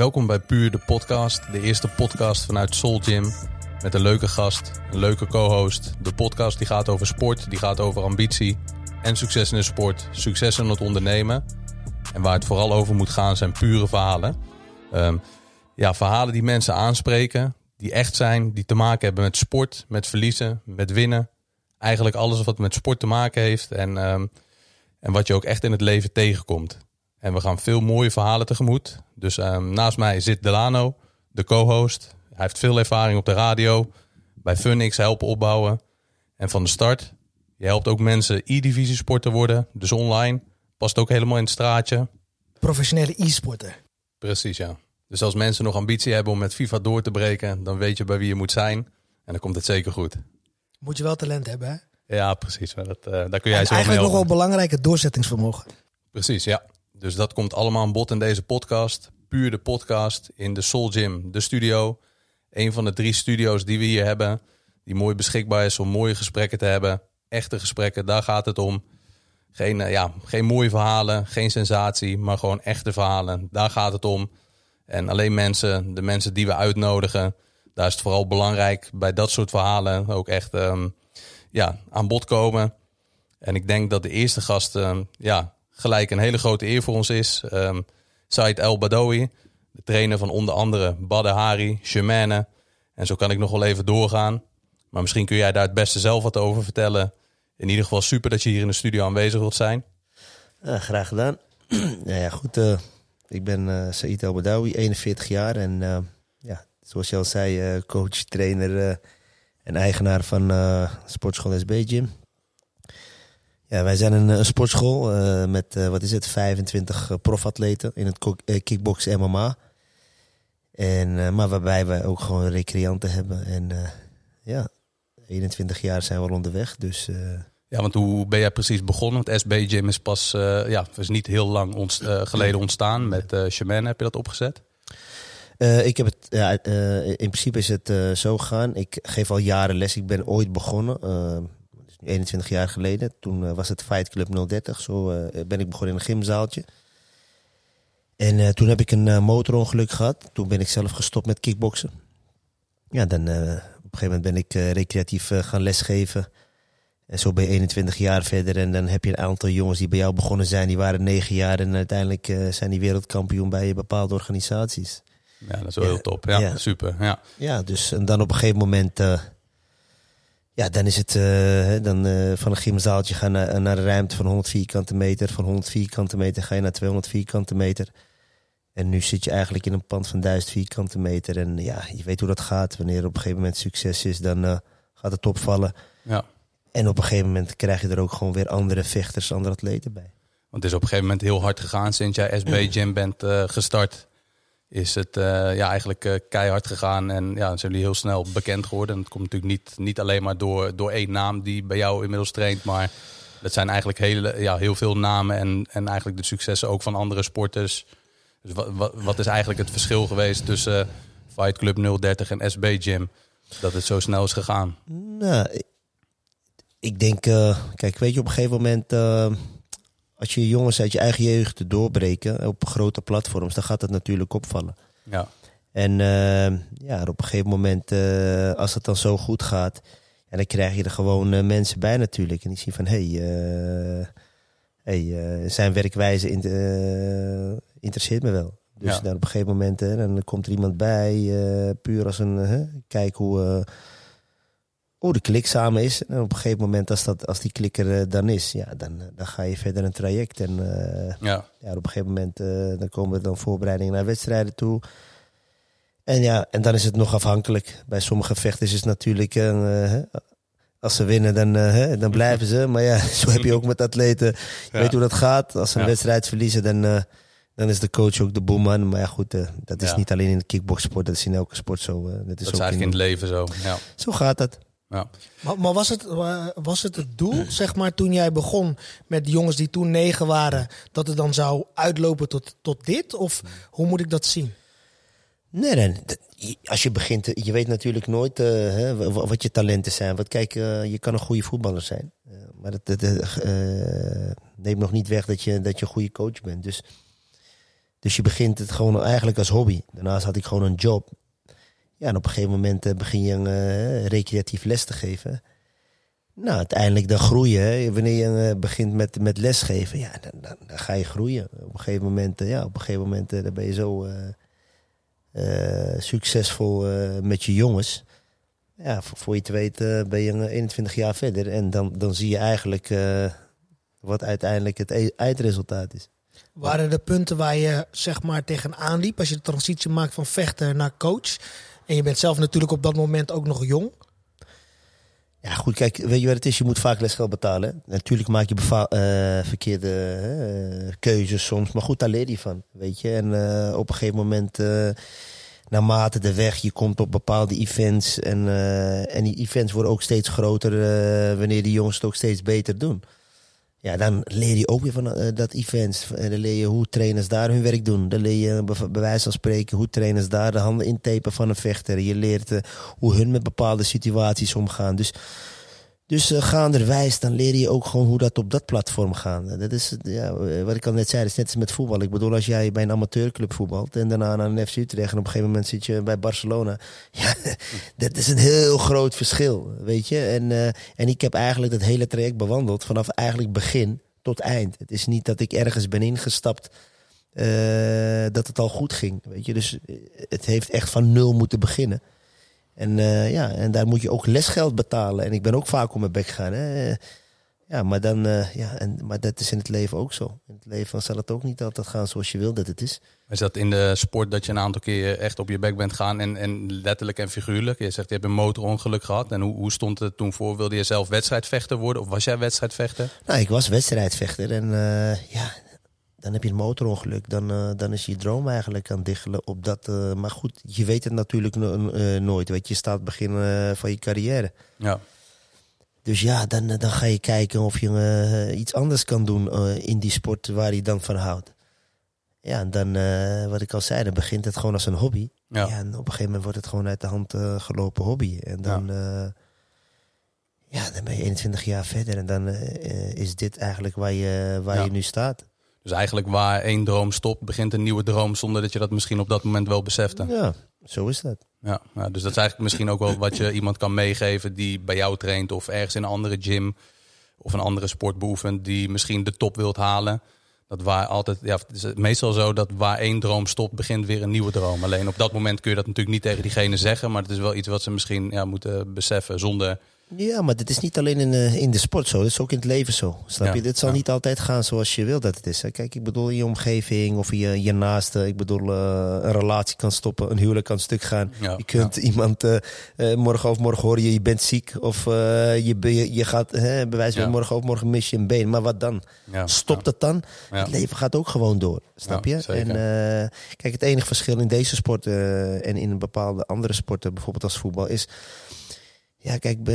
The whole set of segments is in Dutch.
Welkom bij Puur de Podcast, de eerste podcast vanuit Soul Gym. Met een leuke gast, een leuke co-host. De podcast die gaat over sport, die gaat over ambitie en succes in de sport, succes in het ondernemen. En waar het vooral over moet gaan zijn pure verhalen. Ehm, ja, verhalen die mensen aanspreken, die echt zijn, die te maken hebben met sport, met verliezen, met winnen. Eigenlijk alles wat met sport te maken heeft en, ehm, en wat je ook echt in het leven tegenkomt. En we gaan veel mooie verhalen tegemoet. Dus ehm, naast mij zit Delano, de co-host. Hij heeft veel ervaring op de radio, bij Funix helpen opbouwen. En van de start, je helpt ook mensen e-divisie sporter worden, dus online. Past ook helemaal in het straatje. Professionele e-sporter. Precies, ja. Dus als mensen nog ambitie hebben om met FIFA door te breken, dan weet je bij wie je moet zijn. En dan komt het zeker goed. Moet je wel talent hebben, hè? Ja, precies. Maar dat, uh, daar kun jij En zo mee eigenlijk nog wel belangrijke doorzettingsvermogen. Precies, ja. Dus dat komt allemaal aan bod in deze podcast. Puur de podcast in de Soul Gym, de studio. Een van de drie studio's die we hier hebben. Die mooi beschikbaar is om mooie gesprekken te hebben. Echte gesprekken, daar gaat het om. Geen, eh, ja, geen mooie verhalen, geen sensatie, maar gewoon echte verhalen. Daar gaat het om. En alleen mensen, de mensen die we uitnodigen, daar is het vooral belangrijk bij dat soort verhalen ook echt ehm, ja, aan bod komen. En ik denk dat de eerste gast ehm, ja, gelijk een hele grote eer voor ons is. Ehm Said El Badawi, de trainer van onder andere Badr Hari, Shemane. En zo kan ik nog wel even doorgaan. Maar misschien kun jij daar het beste zelf wat over vertellen. In ieder geval super dat je hier in de studio aanwezig wilt zijn. Ja, graag gedaan. nou ja, goed. eh, ik ben eh Said El Badawi, 41 jaar. En eh, ja, zoals je al zei, coach, trainer en eigenaar van Sportschool SB Gym. Ja, wij zijn een, een sportschool eh, met, eh, wat is het, 25 eh, profatleten in het eh, kickbox MMA. En, eh, maar waarbij we ook gewoon recreanten hebben. En eh, ja, 21 jaar zijn we al onderweg. Dus eh, Ja, want hoe ben jij precies begonnen? Want SB Gym is pas eh, ja, is niet heel lang ont- eh, geleden ontstaan. Met eh Shemane heb je dat opgezet? Eh, ik heb het, ja, eh, in principe is het eh, zo gegaan. Ik geef al jaren les. Ik ben ooit begonnen, eh, dat is nu 21 jaar geleden. Toen eh, was het Fight Club 030. Zo eh, ben ik begonnen in een gymzaaltje. En eh, toen heb ik een motorongeluk gehad. Toen ben ik zelf gestopt met kickboksen. Ja, dan op een gegeven moment ben ik recreatief gaan lesgeven. En zo ben je 21 jaar verder. En dan heb je een aantal jongens die bij jou begonnen zijn. Die waren 9 jaar. En uiteindelijk zijn die wereldkampioen bij bepaalde organisaties. Ja, dat is wel Ja, heel top. Ja, ja. super. Ja. Ja, dus en dan op een gegeven moment, ja, dan is het eh, dan, eh, van een gymzaaltje gaan naar, naar een ruimte van 100 vierkante meter. Van 100 vierkante meter ga je naar 200 vierkante meter. En nu zit je eigenlijk in een pand van 1000 vierkante meter. En ja, je weet hoe dat gaat. Wanneer er op een gegeven moment succes is, dan eh, gaat het opvallen. ja. En op een gegeven moment krijg je er ook gewoon weer andere vechters, andere atleten bij. Want het is op een gegeven moment heel hard gegaan sinds jij SB Gym bent gestart. Is het eh, ja, eigenlijk eh, keihard gegaan en ja, zijn jullie heel snel bekend geworden. En het komt natuurlijk niet, niet alleen maar door, door één naam die bij jou inmiddels traint, maar dat zijn eigenlijk hele, ja, heel veel namen en, en eigenlijk de successen ook van andere sporters. Dus wat, wat, wat is eigenlijk het verschil geweest tussen Fight Club 030 en SB Gym? Dat het zo snel is gegaan. Nou, ik- denk, eh, kijk, weet je, op een gegeven moment, als je jongens uit je eigen jeugd doorbreken op grote platforms, dan gaat het natuurlijk opvallen. Ja, En eh, ja, op een gegeven moment, eh, als het dan zo goed gaat, ja, dan krijg je er gewoon eh, mensen bij natuurlijk. En die zien van, hé, hey, eh, hey, zijn werkwijze in, interesseert me wel. Dus Ja. dan op een gegeven moment, hè, dan komt er iemand bij, puur als een, kijk hoe, hoe de klik samen is. En op een gegeven moment, als, dat, als die klik er eh, dan is, ja, dan, eh, dan ga je verder een traject. En eh, ja, ja, op een gegeven moment dan komen er dan voorbereidingen naar wedstrijden toe. En ja, en dan is het nog afhankelijk. Bij sommige vechters is het natuurlijk, als ze winnen, dan, dan blijven ze. Maar ja, zo heb je ook met atleten. Je Ja. weet hoe dat gaat. Als ze een Ja. wedstrijd verliezen, dan, dan is de coach ook de boeman. Maar ja, goed, dat is niet alleen in de kickboxsport, dat is in elke sport zo. dat is dat is ook eigenlijk in in, het leven zo. Ja, Zo gaat dat. Ja. Maar, maar was, het, was het het doel, zeg maar, toen jij begon met de jongens die toen negen waren, dat het dan zou uitlopen tot, tot dit? Of hoe moet ik dat zien? Nee, Als je begint, eh, je weet natuurlijk nooit eh, hè, wa- wa- wat je talenten zijn. Want kijk, eh, je kan een goede voetballer zijn. Maar dat, dat neemt nog niet weg dat je, dat je een goede coach bent. Dus Dus je begint het gewoon eigenlijk als hobby. Daarnaast had ik gewoon een job. Ja, en op een gegeven moment eh, begin je uh, recreatief les te geven. Nou, uiteindelijk dan groeien. Wanneer je uh, begint met, met lesgeven, ja, dan, dan, ga je groeien. Op een gegeven moment, ja, op een gegeven moment dan ben je zo succesvol met je jongens. Ja, voor, voor je te weten ben je 21 jaar verder. En dan, dan zie je eigenlijk wat uiteindelijk het e-, eindresultaat is. Waren de punten waar je zeg maar tegenaan liep als je de transitie maakt van vechter naar coach? En je bent zelf natuurlijk op dat moment ook nog jong. Ja, goed, kijk, weet je wat het is? Je moet vaak lesgeld betalen. Natuurlijk maak je uh, verkeerde uh, keuzes soms, maar goed, daar leer je van, weet je. En uh, op een gegeven moment, naarmate de weg, je komt op bepaalde events. En, en die events worden ook steeds groter wanneer die jongens het ook steeds beter doen. Ja, dan leer je ook weer van uh, dat events. En dan leer je hoe trainers daar hun werk doen. Dan leer je bij wijze van spreken hoe trainers daar de handen intapen van een vechter. Je leert uh, hoe hun met bepaalde situaties omgaan. Dus dus uh, gaanderwijs, dan leer je ook gewoon hoe dat op dat platform gaat. Dat is ja, wat ik al net zei, dat is net als met voetbal. Ik bedoel, als jij bij een amateurclub voetbalt en daarna naar een FC Utrecht en op een gegeven moment zit je bij Barcelona. Ja, dat is een heel groot verschil, weet je. En, uh, en ik heb eigenlijk dat hele traject bewandeld vanaf eigenlijk begin tot eind. Het is niet dat ik ergens ben ingestapt uh, dat het al goed ging, weet je. Dus het heeft echt van nul moeten beginnen. En, uh, ja, en daar moet je ook lesgeld betalen. En ik ben ook vaak om mijn bek gegaan. Hè. Ja, maar, dan, uh, ja, en, maar dat is in het leven ook zo. In het leven zal het ook niet altijd gaan zoals je wil dat het is. Is dat in de sport dat je een aantal keer echt op je bek bent gaan en, en letterlijk en figuurlijk? Je zegt je hebt een motorongeluk gehad. En hoe, hoe stond het toen voor? Wilde je zelf wedstrijdvechter worden of was jij wedstrijdvechter? Nou, ik was wedstrijdvechter. En uh, ja, dan heb je een motorongeluk. Dan, uh, dan is je droom eigenlijk aan diggelen op dat. Uh, maar goed, je weet het natuurlijk no uh, nooit. Weet je, je staat begin van je carrière. Ja. Dus ja, dan, dan ga je kijken of je iets anders kan doen in die sport waar je dan van houdt. Ja, en dan, wat ik al zei, dan begint het gewoon als een hobby. Ja. ja en op een gegeven moment wordt het gewoon uit de hand gelopen hobby. En dan, ja. ja. dan ben je 21 jaar verder en dan is dit eigenlijk waar je, waar ja. je nu staat. Dus eigenlijk waar één droom stopt, begint een nieuwe droom zonder dat je dat misschien op dat moment wel besefte. Ja, zo is dat. Ja, dus dat is eigenlijk misschien ook wel wat je iemand kan meegeven die bij jou traint of ergens in een andere gym of een andere sport beoefent die misschien de top wilt halen. Dat waar altijd, ja, het is meestal zo dat waar één droom stopt, begint weer een nieuwe droom. Alleen op dat moment kun je dat natuurlijk niet tegen diegene zeggen, maar het is wel iets wat ze misschien ja, moeten beseffen zonder ja, maar dit is niet alleen in, uh, in de sport zo. Dit is ook in het leven zo. Snap ja, je? Dit zal ja. niet altijd gaan zoals je wil dat het is. Hè? Kijk, ik bedoel, in je omgeving of je, je naaste. Ik bedoel, uh, een relatie kan stoppen. Een huwelijk kan stuk gaan. Ja, je kunt iemand uh, morgen of morgen horen je, je bent ziek. Of je, je, je gaat, hè, bij wijze van morgen of morgen mis je een been. Maar wat dan? Stopt het dan? Het leven gaat ook gewoon door. Snap je? En kijk, het enige verschil in deze sport en in bepaalde andere sporten, bijvoorbeeld als voetbal, is ja, kijk,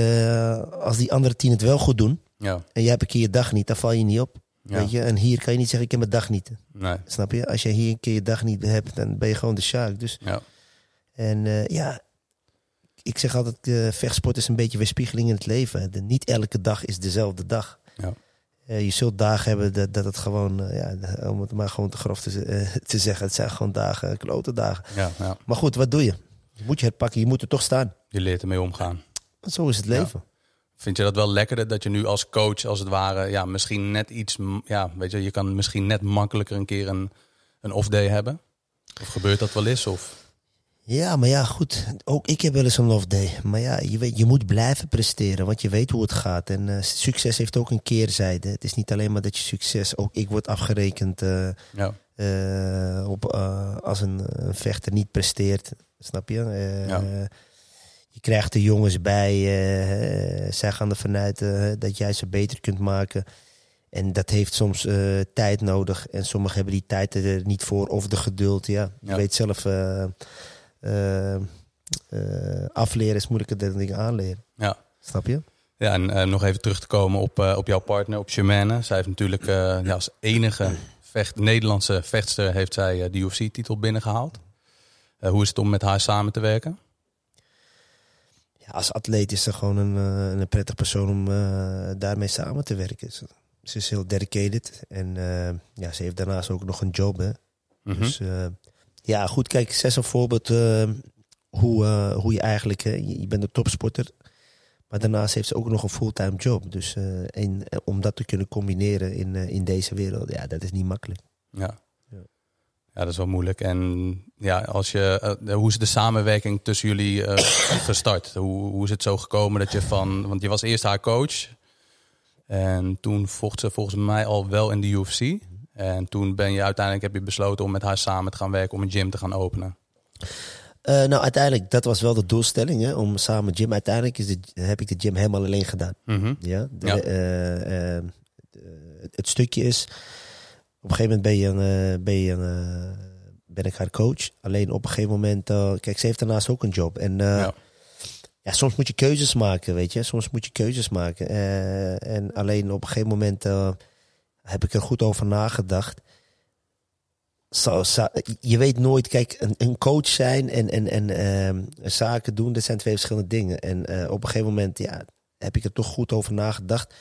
als die andere tien het wel goed doen. Ja. En jij hebt een keer je dag niet, dan val je niet op. Ja. Weet je? En hier kan je niet zeggen, ik heb mijn dag niet. Nee. Snap je? Als je hier een keer je dag niet hebt, dan ben je gewoon de shark. Dus, ja. En uh, ja, ik zeg altijd, uh, vechtsport is een beetje weerspiegeling in het leven. De, niet elke dag is dezelfde dag. Ja. Uh, je zult dagen hebben dat, dat het gewoon, ja, om het maar gewoon te grof te, te zeggen, het zijn gewoon dagen, klote dagen. Ja, ja. Maar goed, wat doe je? Moet je herpakken, je moet er toch staan. Je leert ermee omgaan. Zo is het leven. Ja. Vind je dat wel lekkerder dat je nu als coach, als het ware, ja, misschien net iets, ja, weet je, je kan misschien net makkelijker een keer een, een off-day hebben? Of gebeurt dat wel eens? Of? Ja, maar ja, goed. Ook ik heb wel eens een off-day. Maar ja, je, weet, je moet blijven presteren, want je weet hoe het gaat. En uh, succes heeft ook een keerzijde. Het is niet alleen maar dat je succes, ook ik word afgerekend uh, ja. uh, op, als een, een, vechter niet presteert. Snap je? ja je krijgt de jongens bij. Uh, zij gaan ervan uit uh, dat jij ze beter kunt maken. En dat heeft soms uh, tijd nodig. En sommigen hebben die tijd er niet voor of de geduld. Ja, je ja. weet zelf, afleren is moeilijker dan dingen aanleren. Ja. Snap je? Ja, en nog even terug te komen op, op jouw partner, op Germaine. Zij heeft natuurlijk ja, als enige vecht, Nederlandse vechtster heeft zij de UFC-titel binnengehaald. hoe is het om met haar samen te werken? Ja, als atleet is ze gewoon een, uh, een prettig persoon om uh, daarmee samen te werken. Ze, ze, is heel dedicated en uh, ja, ze heeft daarnaast ook nog een job. Hè. Mhm. Dus eh, ja, goed, kijk, zes een voorbeeld eh, hoe, eh, hoe je eigenlijk, eh, je, je bent een topsporter, maar daarnaast heeft ze ook nog een fulltime job. Dus eh, en, eh, om dat te kunnen combineren in, eh, in deze wereld, ja, dat is niet makkelijk. Ja. Ja. dat is wel moeilijk. En ja, als je, eh, hoe is de samenwerking tussen jullie eh, gestart? Hoe, hoe is het zo gekomen dat je van, want je was eerst haar coach en toen vocht ze volgens mij al wel in de UFC. En toen ben je uiteindelijk heb je besloten om met haar samen te gaan werken om een gym te gaan openen. Eh, nou, uiteindelijk, dat was wel de doelstelling, hè, om samen gym. Uiteindelijk is de, heb ik de gym helemaal alleen gedaan. Mhm. Ja, de- Ja. het stukje is, op een gegeven moment ben, je een, eh, ben, je een, eh, ben ik haar coach. Alleen op een gegeven moment, eh, kijk, ze heeft daarnaast ook een job. En Ja. ja, soms moet je keuzes maken, weet je. Soms moet je keuzes maken. En alleen op een gegeven moment heb ik er goed over nagedacht. Zo, zo- je weet nooit, kijk, een, een coach zijn en, en, en ehm, zaken doen, dat zijn twee verschillende dingen. En op een gegeven moment ja, heb ik er toch goed over nagedacht.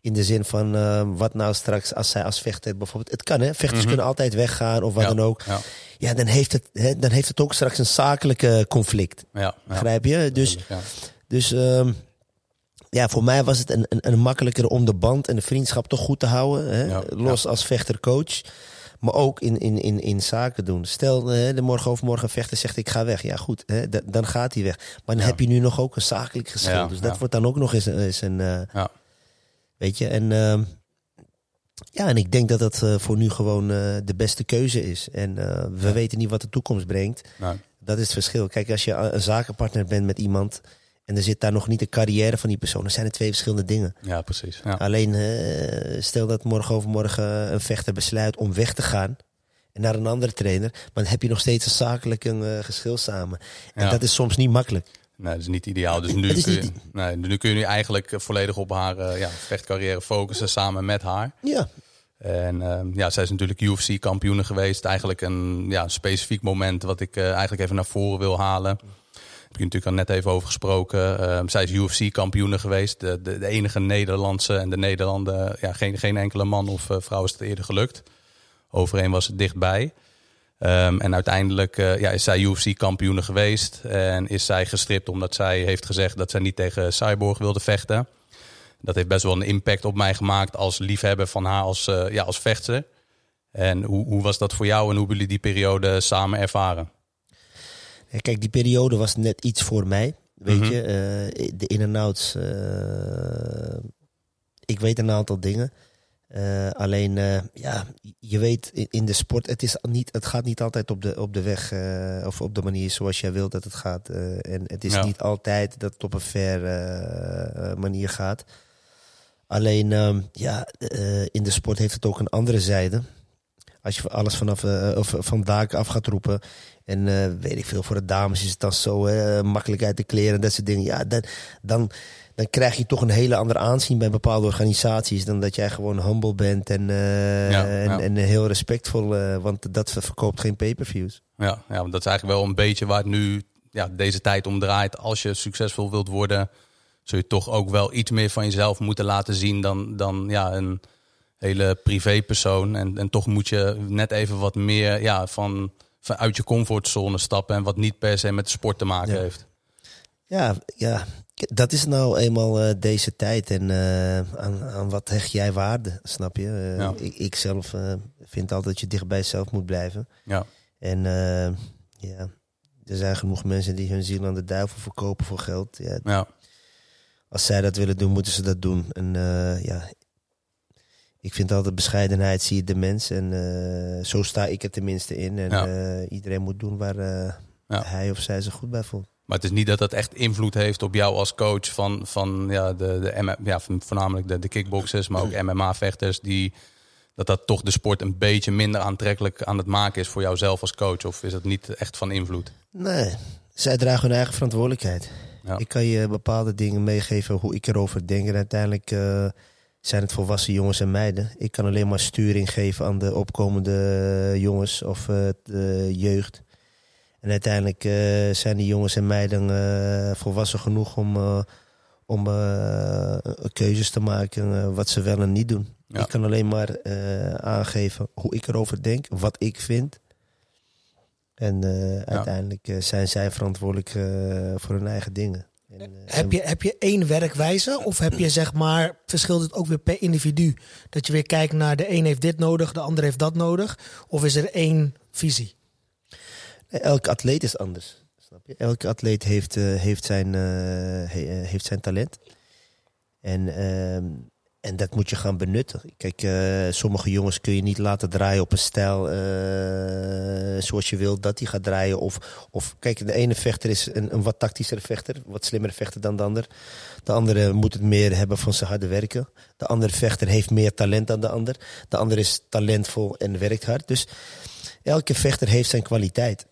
In de zin van, eh, wat nou straks als zij als vechter bijvoorbeeld... Het kan hè, vechters Mhm. kunnen altijd weggaan of wat Ja, dan ook. Ja, Ja, dan heeft, het, hè, dan heeft het ook straks een zakelijke conflict. ja. Begrijp je? Dus, Ja. dus ehm, ja, voor mij was het een, een, een makkelijker om de band en de vriendschap toch goed te houden. Hè? Los als vechter-coach. Maar ook in, in, in, in zaken doen. Stel, eh, de morgen overmorgen een vechter zegt ik ga weg. Ja goed, hè, da- dan gaat hij weg. Maar dan heb je nu nog ook een zakelijk geschil. Dus dat wordt dan ook nog eens, een- eens een... eh, Ja. Weet je, en... ehm, ja, en ik denk dat dat eh, voor nu gewoon eh, de beste keuze is. En eh, we Ja. weten niet wat de toekomst brengt. Nou, Dat is het verschil. Kijk, als je een zakenpartner bent met iemand en er zit daar nog niet de carrière van die persoon, dan zijn het twee verschillende dingen. ja, precies. Ja. Alleen stel dat morgen overmorgen een vechter besluit om weg te gaan en naar een andere trainer, maar dan heb je nog steeds een zakelijk een, eh, geschil samen. En Ja. dat is soms niet makkelijk. Nee, dat is niet ideaal. Dus nu, kun je, niet- nee, nu kun je nu eigenlijk volledig op haar eh, ja, vechtcarrière focussen samen met haar. Ja, En ehm, ja, zij is natuurlijk UFC-kampioene geweest. Eigenlijk een ja, specifiek moment wat ik eh, eigenlijk even naar voren wil halen. Heb je natuurlijk al net even over gesproken. Ehm, zij is UFC-kampioene geweest. De, de, de enige Nederlandse en de Nederlanden. Ja, geen, geen enkele man of eh, vrouw is het eerder gelukt. Overeen was het dichtbij. Ehm, en uiteindelijk eh, ja, is zij UFC-kampioene geweest. En is zij gestript omdat zij heeft gezegd dat zij niet tegen Cyborg wilde vechten. Dat heeft best wel een impact op mij gemaakt als liefhebber van haar als, eh, ja, als vechter. En hoe, hoe was dat voor jou en hoe hebben jullie die periode samen ervaren? Ja, Kijk, die periode was net iets voor mij. Weet Mhm. je, eh, de in- en outs. ik weet een aantal dingen. Eh, alleen, eh, ja, je weet in, de sport, het, is niet, het gaat niet altijd op de, op de weg eh, of op de manier zoals jij wilt dat het gaat. En het is Ja. niet altijd dat het op een fair manier gaat. Alleen, ehm, ja, in de sport heeft het ook een andere zijde. Als je alles vanaf of van daken af gaat roepen. En weet ik veel, voor de dames is het dan zo hè, makkelijk uit de kleren en dat soort dingen. Ja, dan, dan, dan krijg je toch een hele ander aanzien bij bepaalde organisaties. Dan dat jij gewoon humble bent en, eh, Ja, en, ja. en heel respectvol. eh, want dat verkoopt geen pay-per-views. Ja, ja, want dat is eigenlijk wel een beetje waar het nu ja, deze tijd om draait. Als je succesvol wilt worden, zul je toch ook wel iets meer van jezelf moeten laten zien dan, dan ja, een hele privépersoon. En, en toch moet je net even wat meer ja, van, van uit je comfortzone stappen en wat niet per se met de sport te maken Ja. heeft. Ja, ja, dat is nou eenmaal eh, deze tijd. En eh, aan, aan wat hecht jij waarde, snap je? Eh, Ja. ik, ik zelf vind altijd dat je dicht bij jezelf moet blijven. Ja, En ja, er zijn genoeg mensen die hun ziel aan de duivel verkopen voor geld. Ja, ja, als zij dat willen doen, moeten ze dat doen. En ja, ik vind altijd bescheidenheid zie je de mens. En zo sta ik er tenminste in. En Ja. iedereen moet doen waar hij of zij zich goed bij voelt. Maar het is niet dat dat echt invloed heeft op jou als coach van, van ja, de, de, M- ja, voornamelijk de, de kickboxers, maar ook MMA-vechters, die dat dat toch de sport een beetje minder aantrekkelijk aan het maken is voor jou zelf als coach? Of is dat niet echt van invloed? Nee, zij dragen hun eigen verantwoordelijkheid. Ja. Ik kan je bepaalde dingen meegeven hoe ik erover denk. En uiteindelijk eh, zijn het volwassen jongens en meiden. Ik kan alleen maar sturing geven aan de opkomende jongens of eh, de jeugd. En uiteindelijk eh, zijn die jongens en meiden eh, volwassen genoeg om, eh, om eh, keuzes te maken wat ze wel en niet doen. Ja. Ik kan alleen maar eh, aangeven hoe ik erover denk, wat ik vind. En eh, uiteindelijk zijn zij verantwoordelijk eh, voor hun eigen dingen. En, Heb je, heb je één werkwijze of heb je zeg maar, verschilt het ook weer per individu? Dat je weer kijkt naar de een heeft dit nodig, de ander heeft dat nodig? Of is er één visie? Elke atleet is anders. Snap je? Elke atleet heeft, eh, heeft, zijn, eh, eh, heeft zijn talent. En, ehm, en dat moet je gaan benutten. Kijk, sommige jongens kun je niet laten draaien op een stijl zoals je wilt dat hij gaat draaien. Of, of kijk, de ene vechter is een, een wat tactischere vechter, wat slimmere vechter dan de ander. De andere moet het meer hebben van zijn harde werken. De andere vechter heeft meer talent dan de ander. De ander is talentvol en werkt hard. Dus elke vechter heeft zijn kwaliteit.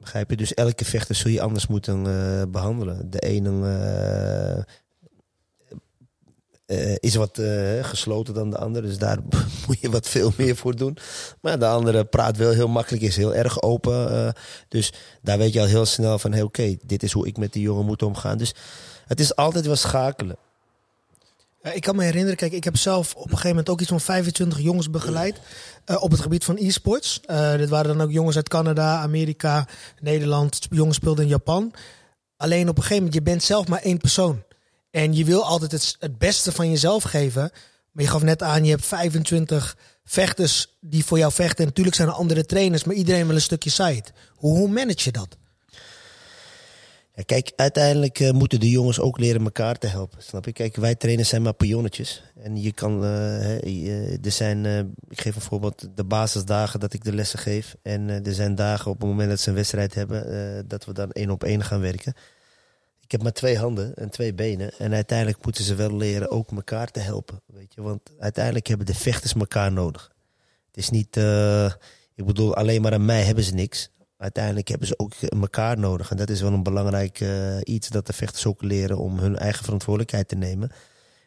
Begrijp je? Dus elke vechter zul je anders moeten eh, behandelen. De ene eh, eh, is wat gesloten dan de andere. Dus daar moet je wat veel meer voor doen. Maar de andere praat wel heel makkelijk, is heel erg open. dus daar weet je al heel snel van... Oké, dit is hoe ik met die jongen moet omgaan. Dus het is altijd wel schakelen. Ja, ik kan me herinneren, kijk, ik heb zelf op een gegeven moment ook iets van 25 jongens begeleid eh, op het gebied van e-sports. Eh, dit waren dan ook jongens uit Canada, Amerika, Nederland. Jongens speelden in Japan. Alleen op een gegeven moment, je bent zelf maar één persoon. En je wil altijd het, beste van jezelf geven. Maar je gaf net aan, je hebt 25 vechters die voor jou vechten. En natuurlijk zijn er andere trainers, maar iedereen wil een stukje. Hoe, hoe manage je dat? Kijk, uiteindelijk eh, moeten de jongens ook leren elkaar te helpen. Snap je? Kijk, wij trainen zijn maar pionnetjes. En je kan, eh, er zijn, eh, ik geef een voorbeeld, de basisdagen dat ik de lessen geef. En er zijn dagen op het moment dat ze een wedstrijd hebben, dat we dan één op één gaan werken. Ik heb maar twee handen en twee benen. En uiteindelijk moeten ze wel leren ook elkaar te helpen. Weet je? Want uiteindelijk hebben de vechters elkaar nodig. Het is niet, ik bedoel, alleen maar aan mij hebben ze niks. Uiteindelijk hebben ze ook elkaar nodig. En dat is wel een belangrijk eh, iets dat de vechters ook leren om hun eigen verantwoordelijkheid te nemen.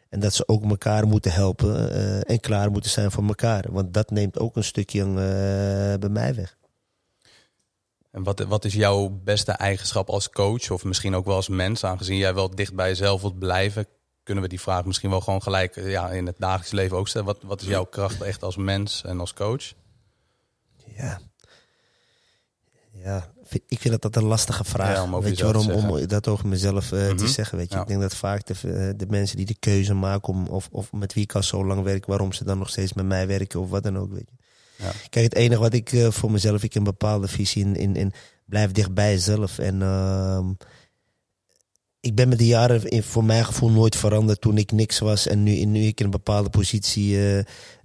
En dat ze ook elkaar moeten helpen eh, en klaar moeten zijn voor elkaar. Want dat neemt ook een stukje eh, bij mij weg. En wat, wat is jouw beste eigenschap als coach of misschien ook wel als mens? Aangezien jij wel dicht bij jezelf wilt blijven, kunnen we die vraag misschien wel gewoon gelijk ja, in het dagelijks leven ook stellen. Wat, wat is jouw kracht echt als mens en als coach? Ja. Ja, ik vind dat dat een lastige vraag. Ja, om weet je waarom? Om dat over mezelf eh, Mhm. te zeggen. Weet je. Ja. Ik denk dat vaak de, eh, de mensen die de keuze maken om, of, of met wie ik al zo lang werk, waarom ze dan nog steeds met mij werken of wat dan ook. Weet je. Ja. Kijk, het enige wat ik eh, voor mezelf, ik een bepaalde visie in, in, in blijf dicht bij jezelf. En ehm, ik ben met de jaren in, voor mijn gevoel nooit veranderd toen ik niks was. En nu, nu ik in een bepaalde positie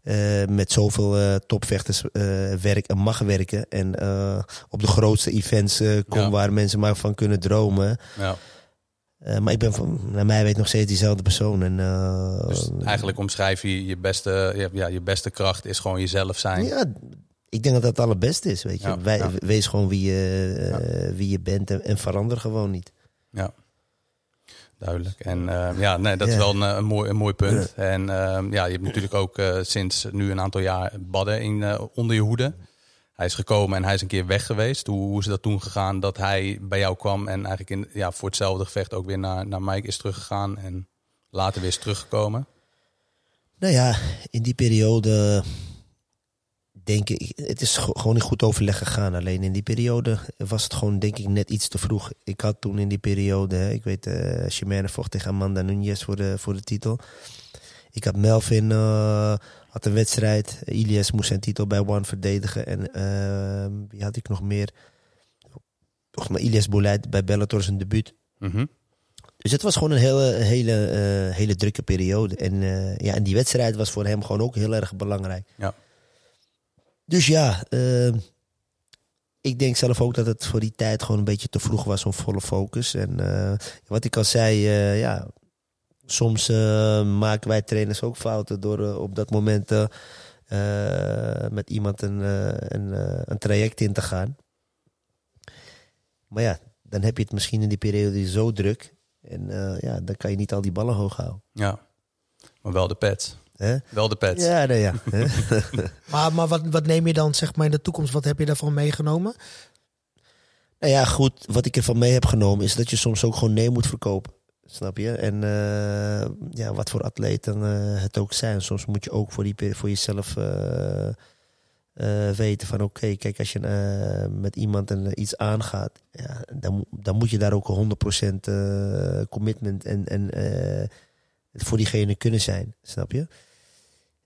eh, met zoveel eh, topvechters eh, werk en mag werken. En op de grootste events kom Ja. waar mensen maar van kunnen dromen. Ja. Maar ik ben van, naar mij weet nog steeds diezelfde persoon. En, Dus eigenlijk omschrijf je je beste, ja, ja, je beste kracht is gewoon jezelf zijn. Ja, ik denk dat dat het allerbeste is. Weet je. Ja, Wij, ja. Wees gewoon wie je, wie je bent en, en verander gewoon niet. Ja, duidelijk. En eh, ja, nee, dat is wel een, eh, een, mooi, een mooi punt. En eh, ja, je hebt natuurlijk ook eh, sinds nu een aantal jaar Badden in, eh, onder je hoede. Hij is gekomen en hij is een keer weg geweest. Hoe, hoe is dat toen gegaan dat hij bij jou kwam en eigenlijk in, ja, voor hetzelfde gevecht ook weer naar, naar Mike is teruggegaan en later weer is teruggekomen? Nou ja, in die periode denk ik, het is ge- gewoon in goed overleg gegaan. Alleen in die periode was het gewoon denk ik net iets te vroeg. Ik had toen in die periode, hè, ik weet, eh Chimène vocht tegen Amanda Nunes voor de, voor de titel. Ik had Melvin, eh, had een wedstrijd. Ilias moest zijn titel bij One verdedigen. En eh, wie had ik nog meer? Volgens mij Ilias Boulet bij Bellator zijn debuut. Mhm. Dus het was gewoon een hele, hele, eh, hele drukke periode. En, ja, en die wedstrijd was voor hem gewoon ook heel erg belangrijk. Ja. Dus ja, eh, ik denk zelf ook dat het voor die tijd gewoon een beetje te vroeg was om volle focus. En eh, wat ik al zei, eh, ja, soms eh, maken wij trainers ook fouten door op dat moment met iemand een, een, een traject in te gaan. Maar ja, dan heb je het misschien in die periode zo druk. En ja, dan kan je niet al die ballen hoog houden. Ja, maar wel de pet. Hè? Wel de pet. Ja, nee, ja. Maar, maar wat, wat neem je dan zeg maar in de toekomst? Wat heb je daarvan meegenomen? Nou ja, goed. Wat ik ervan mee heb genomen is dat je soms ook gewoon nee moet verkopen. Snap je? En eh, ja, wat voor atleten eh, het ook zijn. Soms moet je ook voor, die, voor jezelf eh, eh, weten van oké, kijk, als je met iemand een, iets aangaat, ja, dan, dan moet je daar ook 100% uh, commitment en, en voor diegene kunnen zijn, snap je?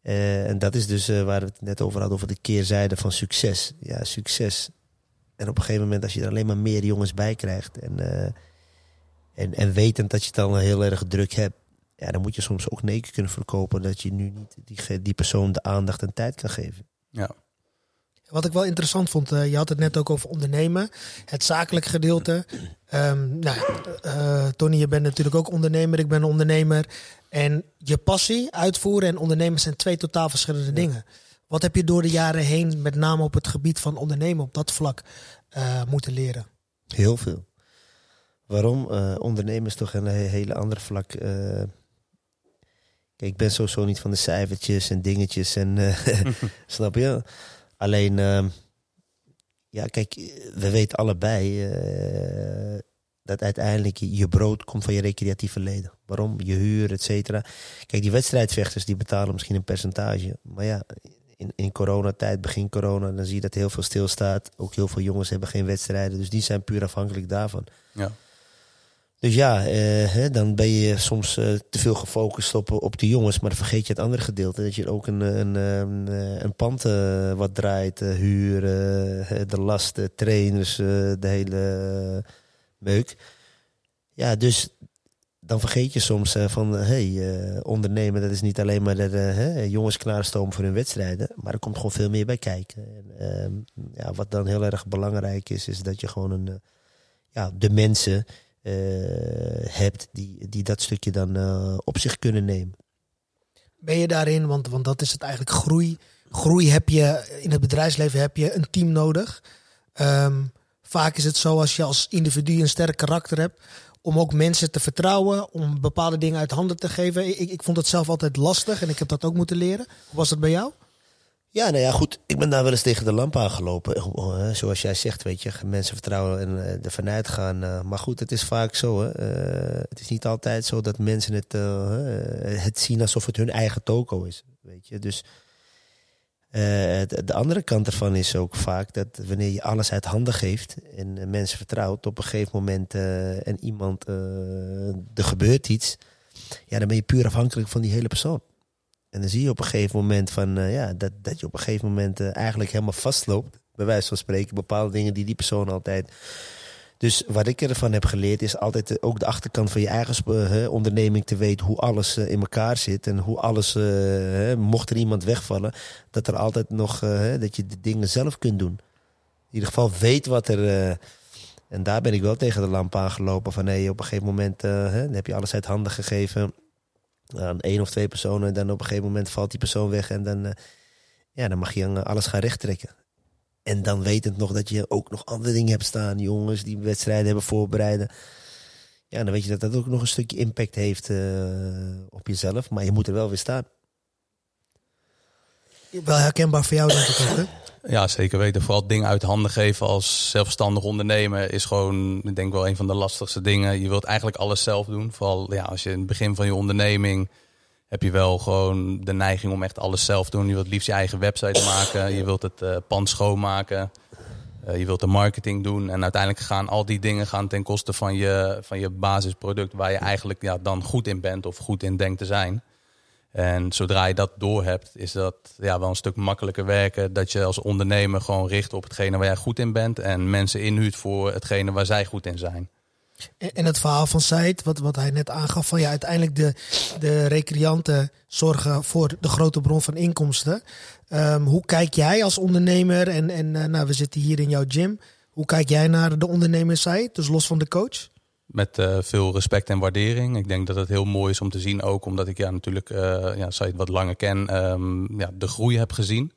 En dat is dus waar we het net over hadden, over de keerzijde van succes. Ja, succes. En op een gegeven moment, als je er alleen maar meer jongens bij krijgt en, en, en wetend dat je het dan heel erg druk hebt, ja, dan moet je soms ook nee kunnen verkopen dat je nu niet die, die persoon de aandacht en tijd kan geven. Ja. Wat ik wel interessant vond, uh, je had het net ook over ondernemen, het zakelijk gedeelte. Um, nou, uh, Tony, je bent natuurlijk ook ondernemer, ik ben ondernemer. En je passie, uitvoeren en ondernemen zijn twee totaal verschillende dingen. Wat heb je door de jaren heen, met name op het gebied van ondernemen, op dat vlak uh, moeten leren? Heel veel. Waarom? ondernemen is toch een hele andere vlak. Kijk, ik ben sowieso niet van de cijfertjes en dingetjes en snap je? Alleen, uh, ja, kijk, we weten allebei uh, dat uiteindelijk je brood komt van je recreatieve leden. Waarom? Je huur, et cetera. Kijk, die wedstrijdvechters die betalen misschien een percentage. Maar ja, in, in coronatijd, begin corona, dan zie je dat heel veel stilstaat. Ook heel veel jongens hebben geen wedstrijden. Dus die zijn puur afhankelijk daarvan. Ja. Dus ja, eh, dan ben je soms eh, te veel gefocust op, op de jongens, maar dan vergeet je het andere gedeelte. Dat je ook een, een, een, een pand wat draait, huren, de lasten, trainers, de hele meuk. Ja, dus dan vergeet je soms van, hey, ondernemen, dat is niet alleen maar de jongens klaarstomen voor hun wedstrijden, maar er komt gewoon veel meer bij kijken. En, ehm, ja, wat dan heel erg belangrijk is, is dat je gewoon een, ja, de mensen uh, hebt die, die dat stukje dan uh, op zich kunnen nemen. Ben je daarin, want, want dat is het eigenlijk groei. Groei heb je in het bedrijfsleven heb je een team nodig. Um, vaak is het zo als je als individu een sterk karakter hebt, om ook mensen te vertrouwen, om bepaalde dingen uit handen te geven. Ik, ik vond het zelf altijd lastig en ik heb dat ook moeten leren. Hoe was dat bij jou? Ja, nou ja, goed. Ik ben daar wel eens tegen de lamp aangelopen. Eh, zoals jij zegt, weet je, mensen vertrouwen en uh, ervan uitgaan. Uh, maar goed, het is vaak zo. Hè. het is niet altijd zo dat mensen het, het zien alsof het hun eigen toko is. Weet je, dus de andere kant ervan is ook vaak dat wanneer je alles uit handen geeft en mensen vertrouwt, op een gegeven moment en iemand, er gebeurt iets, ja, dan ben je puur afhankelijk van die hele persoon. En dan zie je op een gegeven moment van, uh, ja, dat, dat je op een gegeven moment uh, eigenlijk helemaal vastloopt. Bij wijze van spreken, bepaalde dingen die die persoon altijd. Dus wat ik ervan heb geleerd is altijd ook de achterkant van je eigen onderneming te weten hoe alles in elkaar zit. En hoe alles, mocht er iemand wegvallen, dat er altijd nog, dat je de dingen zelf kunt doen. In ieder geval weet wat er... en daar ben ik wel tegen de lamp aangelopen van nee, op een gegeven moment heb je alles uit handen gegeven aan één of twee personen. En dan op een gegeven moment valt die persoon weg. En dan, uh, ja, dan mag je uh, alles gaan rechttrekken. En dan wetend nog dat je ook nog andere dingen hebt staan. Jongens die wedstrijden hebben voorbereiden. Ja, dan weet je dat dat ook nog een stukje impact heeft uh, op jezelf. Maar je moet er wel weer staan. Wel herkenbaar voor jou denk ik ook, hè? Ja, zeker weten. Vooral dingen uit handen geven als zelfstandig ondernemer is gewoon, ik denk wel een van de lastigste dingen. Je wilt eigenlijk alles zelf doen. Vooral ja, als je in het begin van je onderneming heb je wel gewoon de neiging om echt alles zelf te doen. Je wilt liefst je eigen website maken. Je wilt het uh, pand schoonmaken. Uh, je wilt de marketing doen. En uiteindelijk gaan al die dingen gaan ten koste van je, van je basisproduct waar je eigenlijk ja, dan goed in bent of goed in denkt te zijn. En zodra je dat door hebt, is dat ja, wel een stuk makkelijker werken. Dat je als ondernemer gewoon richt op hetgene waar jij goed in bent. En mensen inhuurt voor hetgene waar zij goed in zijn. En het verhaal van Said, wat, wat hij net aangaf, van ja, uiteindelijk de, de recreanten zorgen voor de grote bron van inkomsten. Um, hoe kijk jij als ondernemer, en, en uh, nou, we zitten hier in jouw gym, hoe kijk jij naar de ondernemer Said, dus los van de coach? Met uh, veel respect en waardering. Ik denk dat het heel mooi is om te zien, ook omdat ik ja, natuurlijk, uh, ja, je het wat langer ken, um, ja, de groei heb gezien.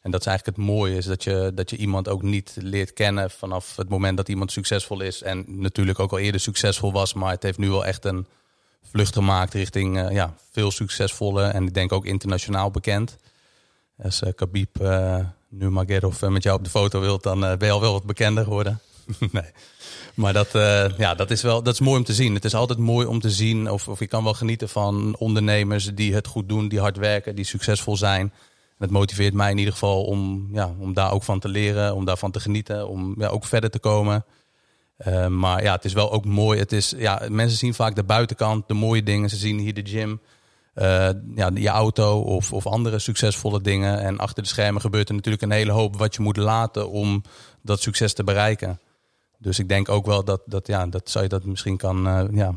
En dat is eigenlijk het mooie, is dat je, dat je iemand ook niet leert kennen vanaf het moment dat iemand succesvol is. En natuurlijk ook al eerder succesvol was, maar het heeft nu wel echt een vlucht gemaakt richting uh, ja, veel succesvolle en ik denk ook internationaal bekend. Als uh, Khabib nu Magedov met jou op de foto wilt, dan ben je al wel wat bekender geworden. nee. Maar dat, uh, ja, dat, is wel, dat is mooi om te zien. Het is altijd mooi om te zien, of, of je kan wel genieten van ondernemers die het goed doen, die hard werken, die succesvol zijn. het motiveert mij in ieder geval om, ja, om daar ook van te leren, om daarvan te genieten, om ja, ook verder te komen. Uh, maar ja, het is wel ook mooi. Het is, ja, mensen zien vaak de buitenkant, de mooie dingen. Ze zien hier de gym, uh, ja, je auto of, of andere succesvolle dingen. En achter de schermen gebeurt er natuurlijk een hele hoop wat je moet laten om dat succes te bereiken. Dus ik denk ook wel dat, dat, ja, dat zou je dat misschien kan uh, ja,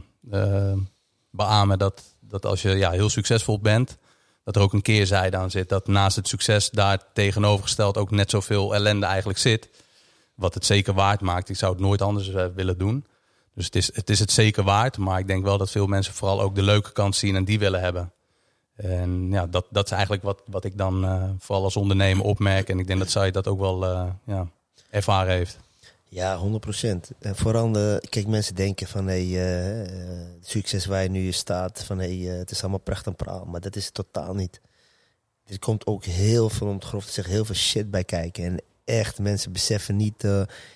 beamen. Dat, dat als je ja, heel succesvol bent, dat er ook een keerzijde aan zit. Dat naast het succes daar tegenovergesteld ook net zoveel ellende eigenlijk zit. Wat het zeker waard maakt. Ik zou het nooit anders uh, willen doen. Dus het is, het is het zeker waard. Maar ik denk wel dat veel mensen vooral ook de leuke kant zien en die willen hebben. En ja, dat, dat is eigenlijk wat, wat ik dan vooral als ondernemer opmerk. En ik denk dat zij dat ook wel ja, ervaren heeft. Ja, 100 procent. Vooral, de, kijk, mensen denken van hey, uh, succes waar je nu staat, van hey, uh, het is allemaal pracht en praal. Maar dat is het totaal niet. Er komt ook heel veel, om het grof te zeggen, heel veel shit bij kijken. En echt, mensen beseffen niet,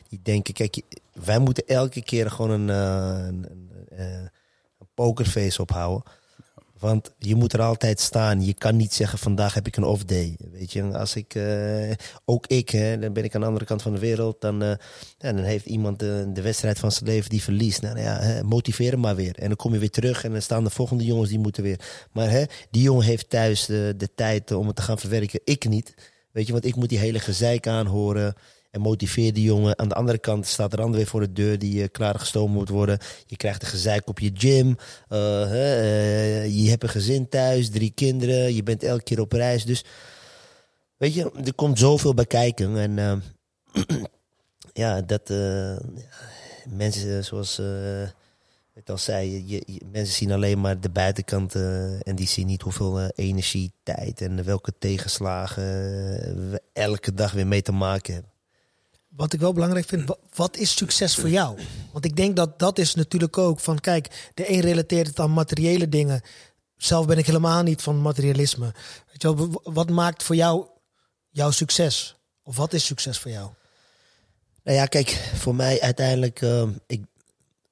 die denken, kijk, wij moeten elke keer gewoon een, een, een, een pokerface ophouden. Want je moet er altijd staan. Je kan niet zeggen vandaag heb ik een off day. Weet je, als ik, uh, ook ik, hè, dan ben ik aan de andere kant van de wereld. Dan, ja, dan heeft iemand de, de, wedstrijd van zijn leven die verliest. Nou ja, hè, motiveer hem maar weer. En dan kom je weer terug en dan staan de volgende jongens die moeten weer. Maar hè, die jongen heeft thuis de, de tijd om het te gaan verwerken. Ik niet. Weet je, want ik moet die hele gezeik aanhoren en motiveer die jongen. Aan de andere kant staat er ander weer voor de deur die uh, klaargestoomd moet worden. Je krijgt een gezeik op je gym. Uh, uh, je hebt een gezin thuis, drie kinderen. Je bent elke keer op reis. Dus weet je, er komt zoveel bij kijken. En ja, dat mensen zoals ik al zei, je, mensen zien alleen maar de buitenkant en die zien niet hoeveel energie, tijd en welke tegenslagen we elke dag weer mee te maken hebben wat ik wel belangrijk vind, wat is succes voor jou? Want ik denk dat dat is natuurlijk ook van, kijk, de een relateert het aan materiële dingen. Zelf ben ik helemaal niet van materialisme. Weet je wel, wat maakt voor jou jouw succes? Of wat is succes voor jou? Nou ja, kijk, voor mij uiteindelijk, uh, ik,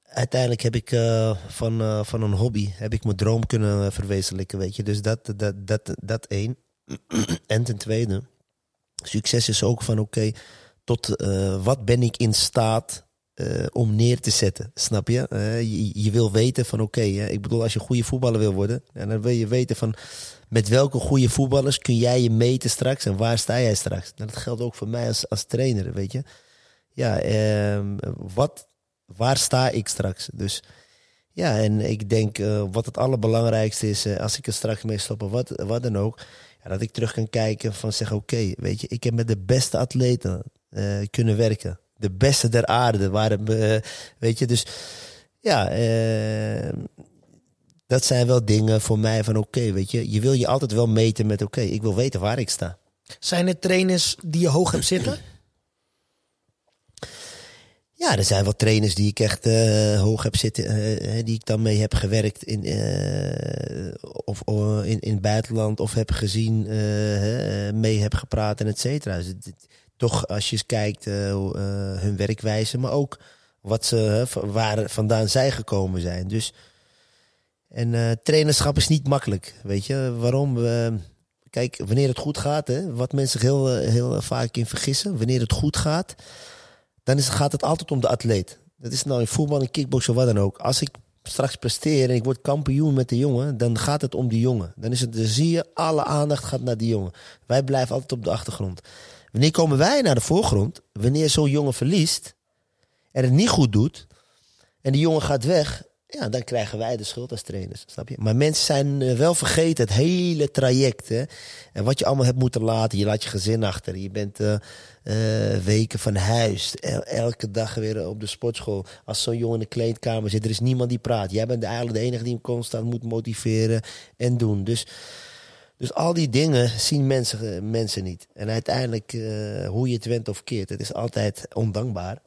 uiteindelijk heb ik uh, van, uh, van een hobby heb ik mijn droom kunnen verwezenlijken, weet je. Dus dat, dat, dat, dat één. en ten tweede, succes is ook van, oké, tot uh, wat ben ik in staat uh, om neer te zetten. Snap je? Uh, je, wil weten van oké, ik bedoel als je goede voetballer wil worden, dan wil je weten van met welke goede voetballers kun jij je meten straks en waar sta jij straks. Nou, dat geldt ook voor mij als, als trainer, weet je. Ja, ehm, wat, waar sta ik straks? Dus ja, en ik denk wat het allerbelangrijkste is, als ik er straks mee stop, wat, wat dan ook, dat ik terug kan kijken van zeggen oké, weet je, ik heb met de beste atleten kunnen werken. De beste der aarde waren, weet je, dus ja, uh, dat zijn wel dingen voor mij van oké, okay, weet je, je wil je altijd wel meten met oké, okay, ik wil weten waar ik sta. Zijn er trainers die je hoog hebt zitten? Ja, er zijn wel trainers die ik echt uh, hoog heb zitten, uh, die ik dan mee heb gewerkt in, uh, of in, in het buitenland of heb gezien, mee heb gepraat en et cetera. Dus toch als je eens kijkt uh, hun werkwijze, maar ook wat ze, waar vandaan zij gekomen zijn. Dus, en uh, trainerschap is niet makkelijk, weet je. Waarom? kijk, wanneer het goed gaat, hè, wat mensen heel, heel vaak in vergissen, wanneer het goed gaat, dan is, gaat het altijd om de atleet. Dat is nou in voetbal, in kickboksen, wat dan ook. Als ik straks presteer en ik word kampioen met de jongen, dan gaat het om die jongen. Dan, is het, dan zie je, alle aandacht gaat naar die jongen. Wij blijven altijd op de achtergrond. Wanneer komen wij naar de voorgrond? Wanneer zo'n jongen verliest en het niet goed doet en die jongen gaat weg, ja, dan krijgen wij de schuld als trainers. Snap je? Maar mensen zijn eh, wel vergeten het hele traject. Hè? En wat je allemaal hebt moeten laten. Je laat je gezin achter. Je bent uh, uh, weken van huis. El elke dag weer op de sportschool. Als zo'n jongen in de kleedkamer zit, er is niemand die praat. Jij bent eigenlijk de enige die hem constant moet motiveren en doen. Dus dus al die dingen zien mensen, eh, mensen niet. En uiteindelijk, uh, hoe je het went of keert, het is altijd ondankbaar.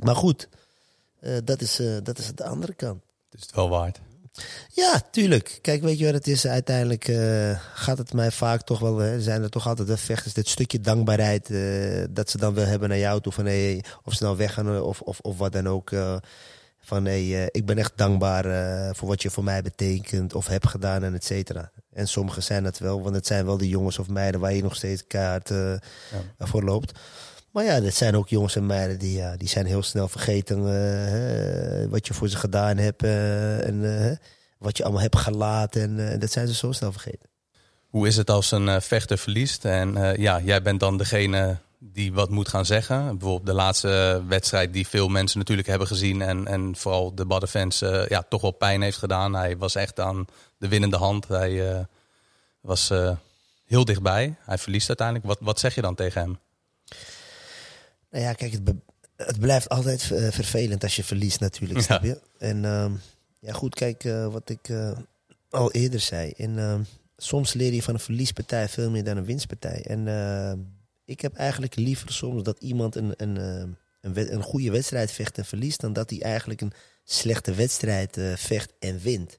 Maar goed, uh, dat, is, uh, dat is de andere kant. Het is het wel waard. Ja, tuurlijk. Kijk, weet je wat het is? Uiteindelijk gaat het mij vaak toch wel... Hè, zijn er toch altijd de vechters, dit stukje dankbaarheid... dat ze dan wel hebben naar jou toe. Van, hey, of ze nou weggaan of, of, of wat dan ook... Van hey, ik ben echt dankbaar voor wat je voor mij betekent of hebt gedaan en et cetera. En sommigen zijn het wel, want het zijn wel de jongens of meiden waar je nog steeds kaart uh, voor loopt. Maar ja, dat zijn ook jongens en meiden die, ja, die zijn heel snel vergeten uh, wat je voor ze gedaan hebt. Uh, en wat je allemaal hebt gelaten. En dat zijn ze zo snel vergeten. Hoe is het als een vechter verliest? En ja, jij bent dan degene die wat moet gaan zeggen. Bijvoorbeeld de laatste wedstrijd die veel mensen natuurlijk hebben gezien. En, en vooral de Baddenfans uh, ja, toch wel pijn heeft gedaan. Hij was echt aan de winnende hand. Hij uh, was uh, heel dichtbij. Hij verliest uiteindelijk. Wat, wat zeg je dan tegen hem? Nou ja, kijk, het, het blijft altijd vervelend als je verliest natuurlijk. Ja. Snap je? En ehm, ja, goed, kijk, wat ik al eerder zei. En, ehm, soms leer je van een verliespartij veel meer dan een winstpartij. En ik heb eigenlijk liever soms dat iemand een, een, eh, een, een goede wedstrijd vecht en verliest, dan dat hij eigenlijk een slechte wedstrijd uh, vecht en wint.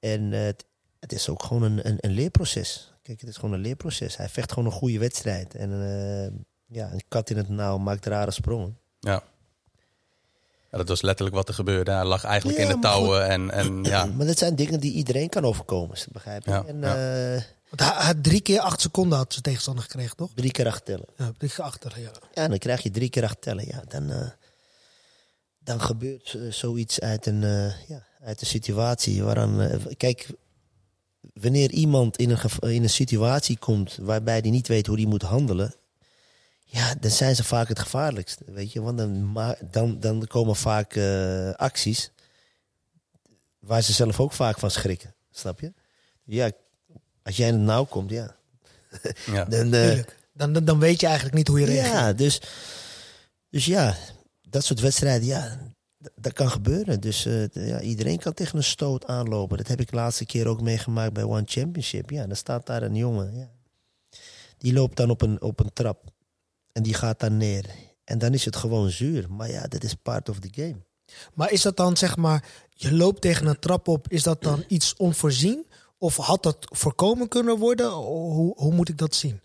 En uh, het, is ook gewoon een, een, een, leerproces. Kijk, het is gewoon een leerproces. Hij vecht gewoon een goede wedstrijd. En ja, een kat in het nauw maakt rare sprongen. Ja. Ja, dat was letterlijk wat er gebeurde. Hij lag eigenlijk in de touwen. En, en, ja. Maar dat zijn dingen die iedereen kan overkomen, begrijp je? Ja, en, ja. Want hij had drie keer acht seconden had zijn tegenstander gekregen, toch? Drie keer acht tellen. Ja, drie keer achter, ja. Ja, dan krijg je drie keer acht tellen. Ja, dan, uh, dan gebeurt uh, zoiets uit een, uh, ja, uit een situatie waaraan... kijk, wanneer iemand in een, in een situatie komt waarbij hij niet weet hoe hij moet handelen... Ja, dan zijn ze vaak het gevaarlijkste, weet je. Want dan, dan, dan komen vaak acties waar ze zelf ook vaak van schrikken, snap je? Ja, als jij in het nauw komt, ja. ja. dan, uh, dan, dan, dan, weet je eigenlijk niet hoe je reageert. Ja, dus, dus ja, dat soort wedstrijden, ja, dat kan gebeuren. Dus uh, ja, iedereen kan tegen een stoot aanlopen. Dat heb ik de laatste keer ook meegemaakt bij One Championship. Ja, dan staat daar een jongen. Ja. Die loopt dan op een, op een trap. En die gaat daar neer. En dan is het gewoon zuur. Maar ja, dat is part of the game. Maar is dat dan zeg maar, je loopt tegen een trap op, is dat dan iets onvoorzien? Of had dat voorkomen kunnen worden? Hoe, hoe moet ik dat zien?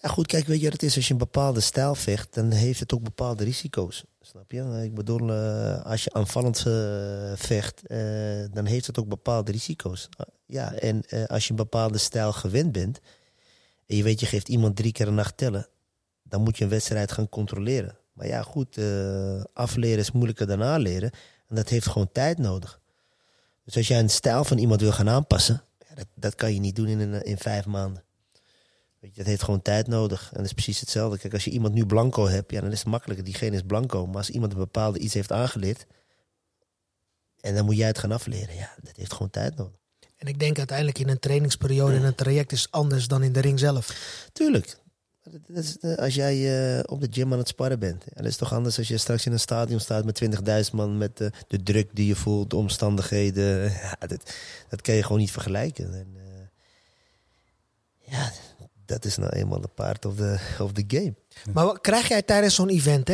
Ja, goed, kijk, weet je wat is? Als je een bepaalde stijl vecht, dan heeft het ook bepaalde risico's. Snap je? Ik bedoel, uh, als je aanvallend uh, vecht, uh, dan heeft het ook bepaalde risico's. ja, en als je een bepaalde stijl gewend bent, en je weet, je geeft iemand drie keer een nacht tellen, dan moet je een wedstrijd gaan controleren. Maar ja, goed, afleren is moeilijker dan aanleren. En dat heeft gewoon tijd nodig. Dus als jij een stijl van iemand wil gaan aanpassen, ja, dat, dat kan je niet doen in, in vijf maanden. Weet je, dat heeft gewoon tijd nodig. En dat is precies hetzelfde. Kijk, als je iemand nu blanco hebt, ja, dan is het makkelijker. Diegene is blanco. Maar als iemand een bepaalde iets heeft aangeleerd, en dan moet jij het gaan afleren, ja, dat heeft gewoon tijd nodig. En ik denk uiteindelijk in een trainingsperiode en een traject is anders dan in de ring zelf. Tuurlijk. Eh, als jij uh, op de gym aan het sparren bent. En dat is toch anders als je straks in een stadion staat met 20.000 man. Met de, de druk die je voelt, de omstandigheden. Ja, dat, dat kan je gewoon niet vergelijken. En, uh, ja, dat is nou eenmaal de paard of the, of the game. Maar wat krijg jij tijdens zo'n event,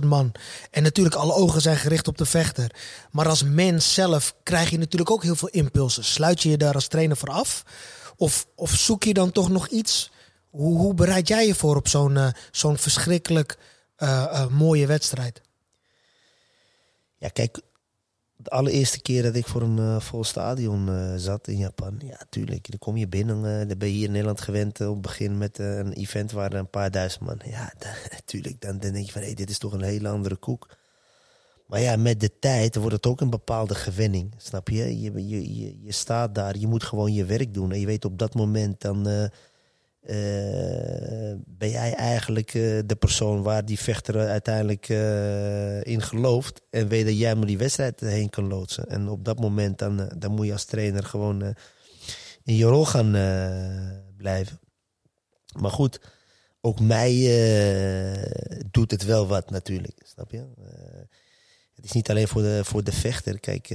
20.000 man. En natuurlijk alle ogen zijn gericht op de vechter. Maar als mens zelf krijg je natuurlijk ook heel veel impulsen. Sluit je je daar als trainer voor af? Of, of zoek je dan toch nog iets hoe, bereid jij je voor op zo'n uh, zo'n verschrikkelijk uh, uh, mooie wedstrijd? Ja, kijk, de allereerste keer dat ik voor een vol stadion zat in Japan, ja, tuurlijk. Dan kom je binnen, dan ben je hier in Nederland gewend op het begin met een event waar een paar duizend man. Ja, natuurlijk. Dan, dan denk je van, hé, hey, dit is toch een hele andere koek. Maar ja, met de tijd wordt het ook een bepaalde gewenning, snap je? Je, je, je, je staat daar, je moet gewoon je werk doen. En je weet op dat moment dan uh, ben jij eigenlijk uh, de persoon waar die vechter uiteindelijk uh, in gelooft. En weet dat jij maar die wedstrijd heen kan loodsen. En op dat moment dan, dan moet je als trainer gewoon in je rol gaan blijven. Maar goed, ook mij doet het wel wat natuurlijk. Snap je? het is niet alleen voor de, voor de vechter. Kijk,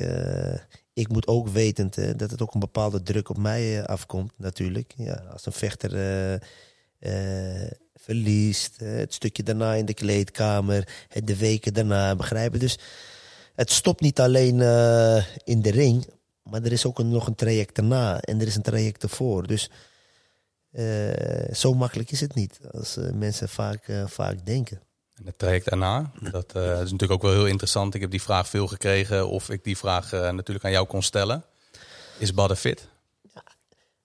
ik moet ook wetend uh, dat het ook een bepaalde druk op mij uh, afkomt, natuurlijk. Ja, als een vechter uh, verliest, het stukje daarna in de kleedkamer, de weken daarna, begrijpen. Dus het stopt niet alleen in de ring, maar er is ook nog een traject daarna en er is een traject ervoor. Dus zo makkelijk is het niet als mensen vaak, vaak denken. En het traject daarna, dat uh, is natuurlijk ook wel heel interessant. Ik heb die vraag veel gekregen of ik die vraag uh, natuurlijk aan jou kon stellen. Is Badder fit?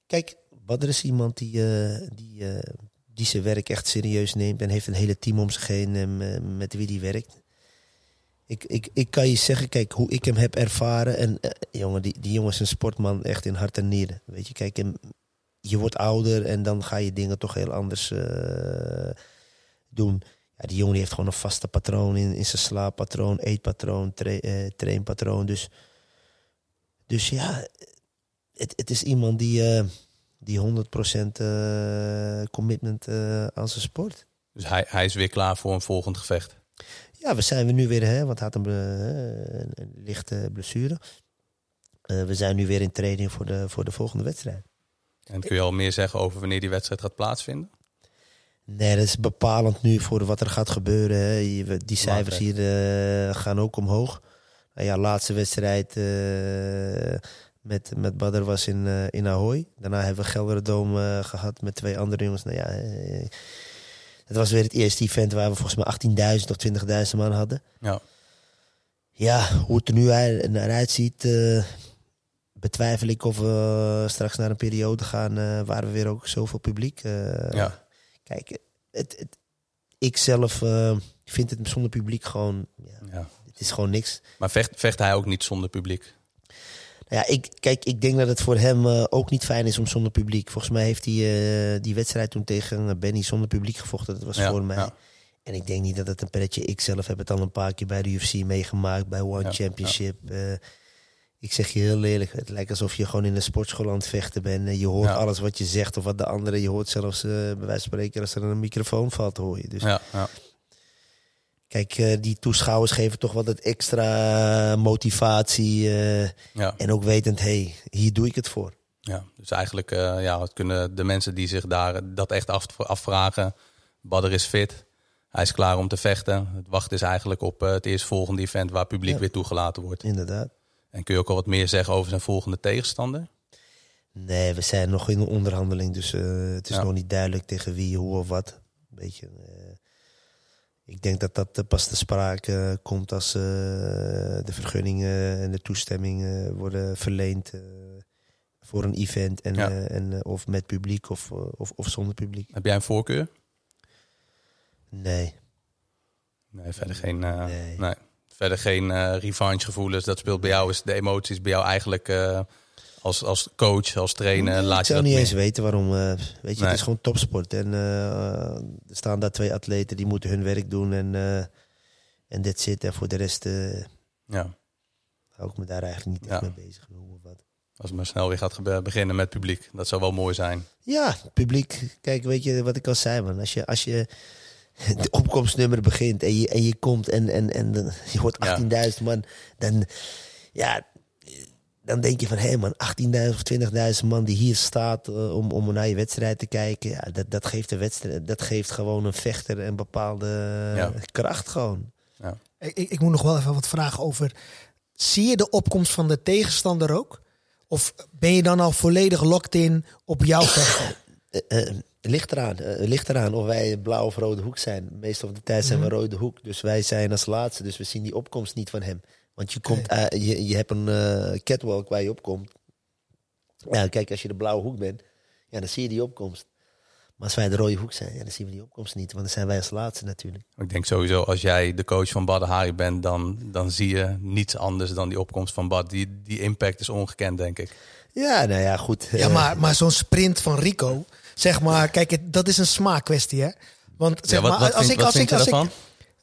Kijk, Badr is iemand die, eh, die, eh, die zijn werk echt serieus neemt en heeft een hele team om zich heen eh, met wie die werkt. Ik, ik, ik kan je zeggen, kijk, hoe ik hem heb ervaren. En eh, jongen, die, die jongen is een sportman echt in hart en nieren. Weet je, kijk, je wordt ouder en dan ga je dingen toch heel anders eh, doen. Ja, die jongen die heeft gewoon een vaste patroon in, in zijn slaappatroon, eetpatroon, tra eh, trainpatroon. Dus, dus ja, het, het is iemand die, eh, die 100% eh, commitment aan zijn sport. Dus hij, hij is weer klaar voor een volgend gevecht. Ja, we zijn we nu weer, hè, want hij had een, een, een lichte blessure. We zijn nu weer in training voor de, voor de volgende wedstrijd. En kun je al meer zeggen over wanneer die wedstrijd gaat plaatsvinden? Nee, dat is bepalend nu voor wat er gaat gebeuren. Hè. Die cijfers hier eh, gaan ook omhoog. Nou ja, laatste wedstrijd eh, met, met Badr was in, eh, in Ahoy. Daarna hebben we Gelderdoom eh gehad met twee andere jongens. Nou ja, het was weer het eerste event waar we volgens mij 18.000 of 20.000 man hadden. Ja. Ja, hoe het er nu naar uitziet, betwijfel ik of we straks naar een periode gaan waar we weer ook zoveel publiek. Ja. Kijk, het, het, ik zelf eh, vind het zonder publiek gewoon, ja, ja. het is gewoon niks. Maar vecht, vecht hij ook niet zonder publiek? Nou ja, ik, kijk, ik denk dat het voor hem eh, ook niet fijn is om zonder publiek. Volgens mij heeft hij eh, die wedstrijd toen tegen Benny zonder publiek gevochten. Dat was Ja, voor mij. En ik denk niet dat het een pretje. Ik zelf heb het al een paar keer bij de UFC meegemaakt, bij One Ja, Championship. Ik zeg je heel eerlijk, het lijkt alsof je gewoon in een sportschool aan het vechten bent. En je hoort Ja. alles wat je zegt of wat de andere. Je hoort zelfs, eh, bij wijze van spreken, als er een microfoon valt, hoor je. Dus Ja, ja. kijk, eh, die toeschouwers geven toch wat extra motivatie. eh, en ook wetend, hé, hey, hier doe ik het voor. Ja, dus eigenlijk ja, kunnen de mensen die zich daar dat echt af, afvragen. Badder is fit. Hij is klaar om te vechten. Het wachten is eigenlijk op het eerstvolgende event waar publiek weer toegelaten wordt. Inderdaad. En kun je ook al wat meer zeggen over zijn volgende tegenstander? Nee, we zijn nog in een onderhandeling, dus eh, het is Ja. nog niet duidelijk tegen wie, hoe of wat. Beetje, eh, ik denk dat dat eh, pas te sprake komt als de vergunningen en de toestemming eh, worden verleend voor een event. En, Ja. en, of met publiek of, of, of zonder publiek. Heb jij een voorkeur? Nee. Nee, verder geen, Nee. nee. Verder geen eh revanche gevoelens. Dat speelt bij jou, is de emoties bij jou eigenlijk eh, als, als coach, als trainer. Nee, laat ik je zou dat niet eens weten waarom. eh, weet je, Nee. het is gewoon topsport. En er staan daar twee atleten die moeten hun werk doen. En, en dit zit. En voor de rest Ja, hou ik me daar eigenlijk niet echt Ja. mee bezig. Hoe of wat. als het maar snel weer gaat beginnen met publiek. Dat zou wel mooi zijn. Ja, publiek. Kijk, weet je wat ik al zei, man. Als je, als je de opkomstnummer begint en je, en je komt en, en, en dan- je hoort Ja. 18.000 man, dan, ja, dan denk je van, hé man, 18.000 of 20.000 man die hier staat eh, om, om naar je wedstrijd te kijken. Ja, dat, dat, geeft de wedstrijd, dat geeft gewoon een vechter een bepaalde Ja. kracht gewoon. Ik, ik, ik moet nog wel even wat vragen over. Zie je de opkomst van de tegenstander ook? Of ben je dan al volledig locked in op jouw vechten? Eh, eh, ligt eraan. eh, ligt eraan of wij blauw of rode hoek zijn. Meestal van de tijd zijn we rode hoek. Dus wij zijn als laatste. Dus we zien die opkomst niet van hem. Want je, komt, eh, je, je hebt een eh, catwalk waar je opkomt. Ja, kijk, als je de blauwe hoek bent, ja, dan zie je die opkomst. Maar als wij de rode hoek zijn, ja, dan zien we die opkomst niet. Want dan zijn wij als laatste natuurlijk. Ik denk sowieso, als jij de coach van Badr Hari bent, dan, dan zie je niets anders dan die opkomst van Bad. Die, die impact is ongekend, denk ik. Ja, nou ja, goed. Ja, maar, maar zo'n sprint van Rico, zeg maar, kijk, het- dat is een smaakkwestie, hè? Want zeg Ja, wat, maar, als vind, ik, als ik, als ik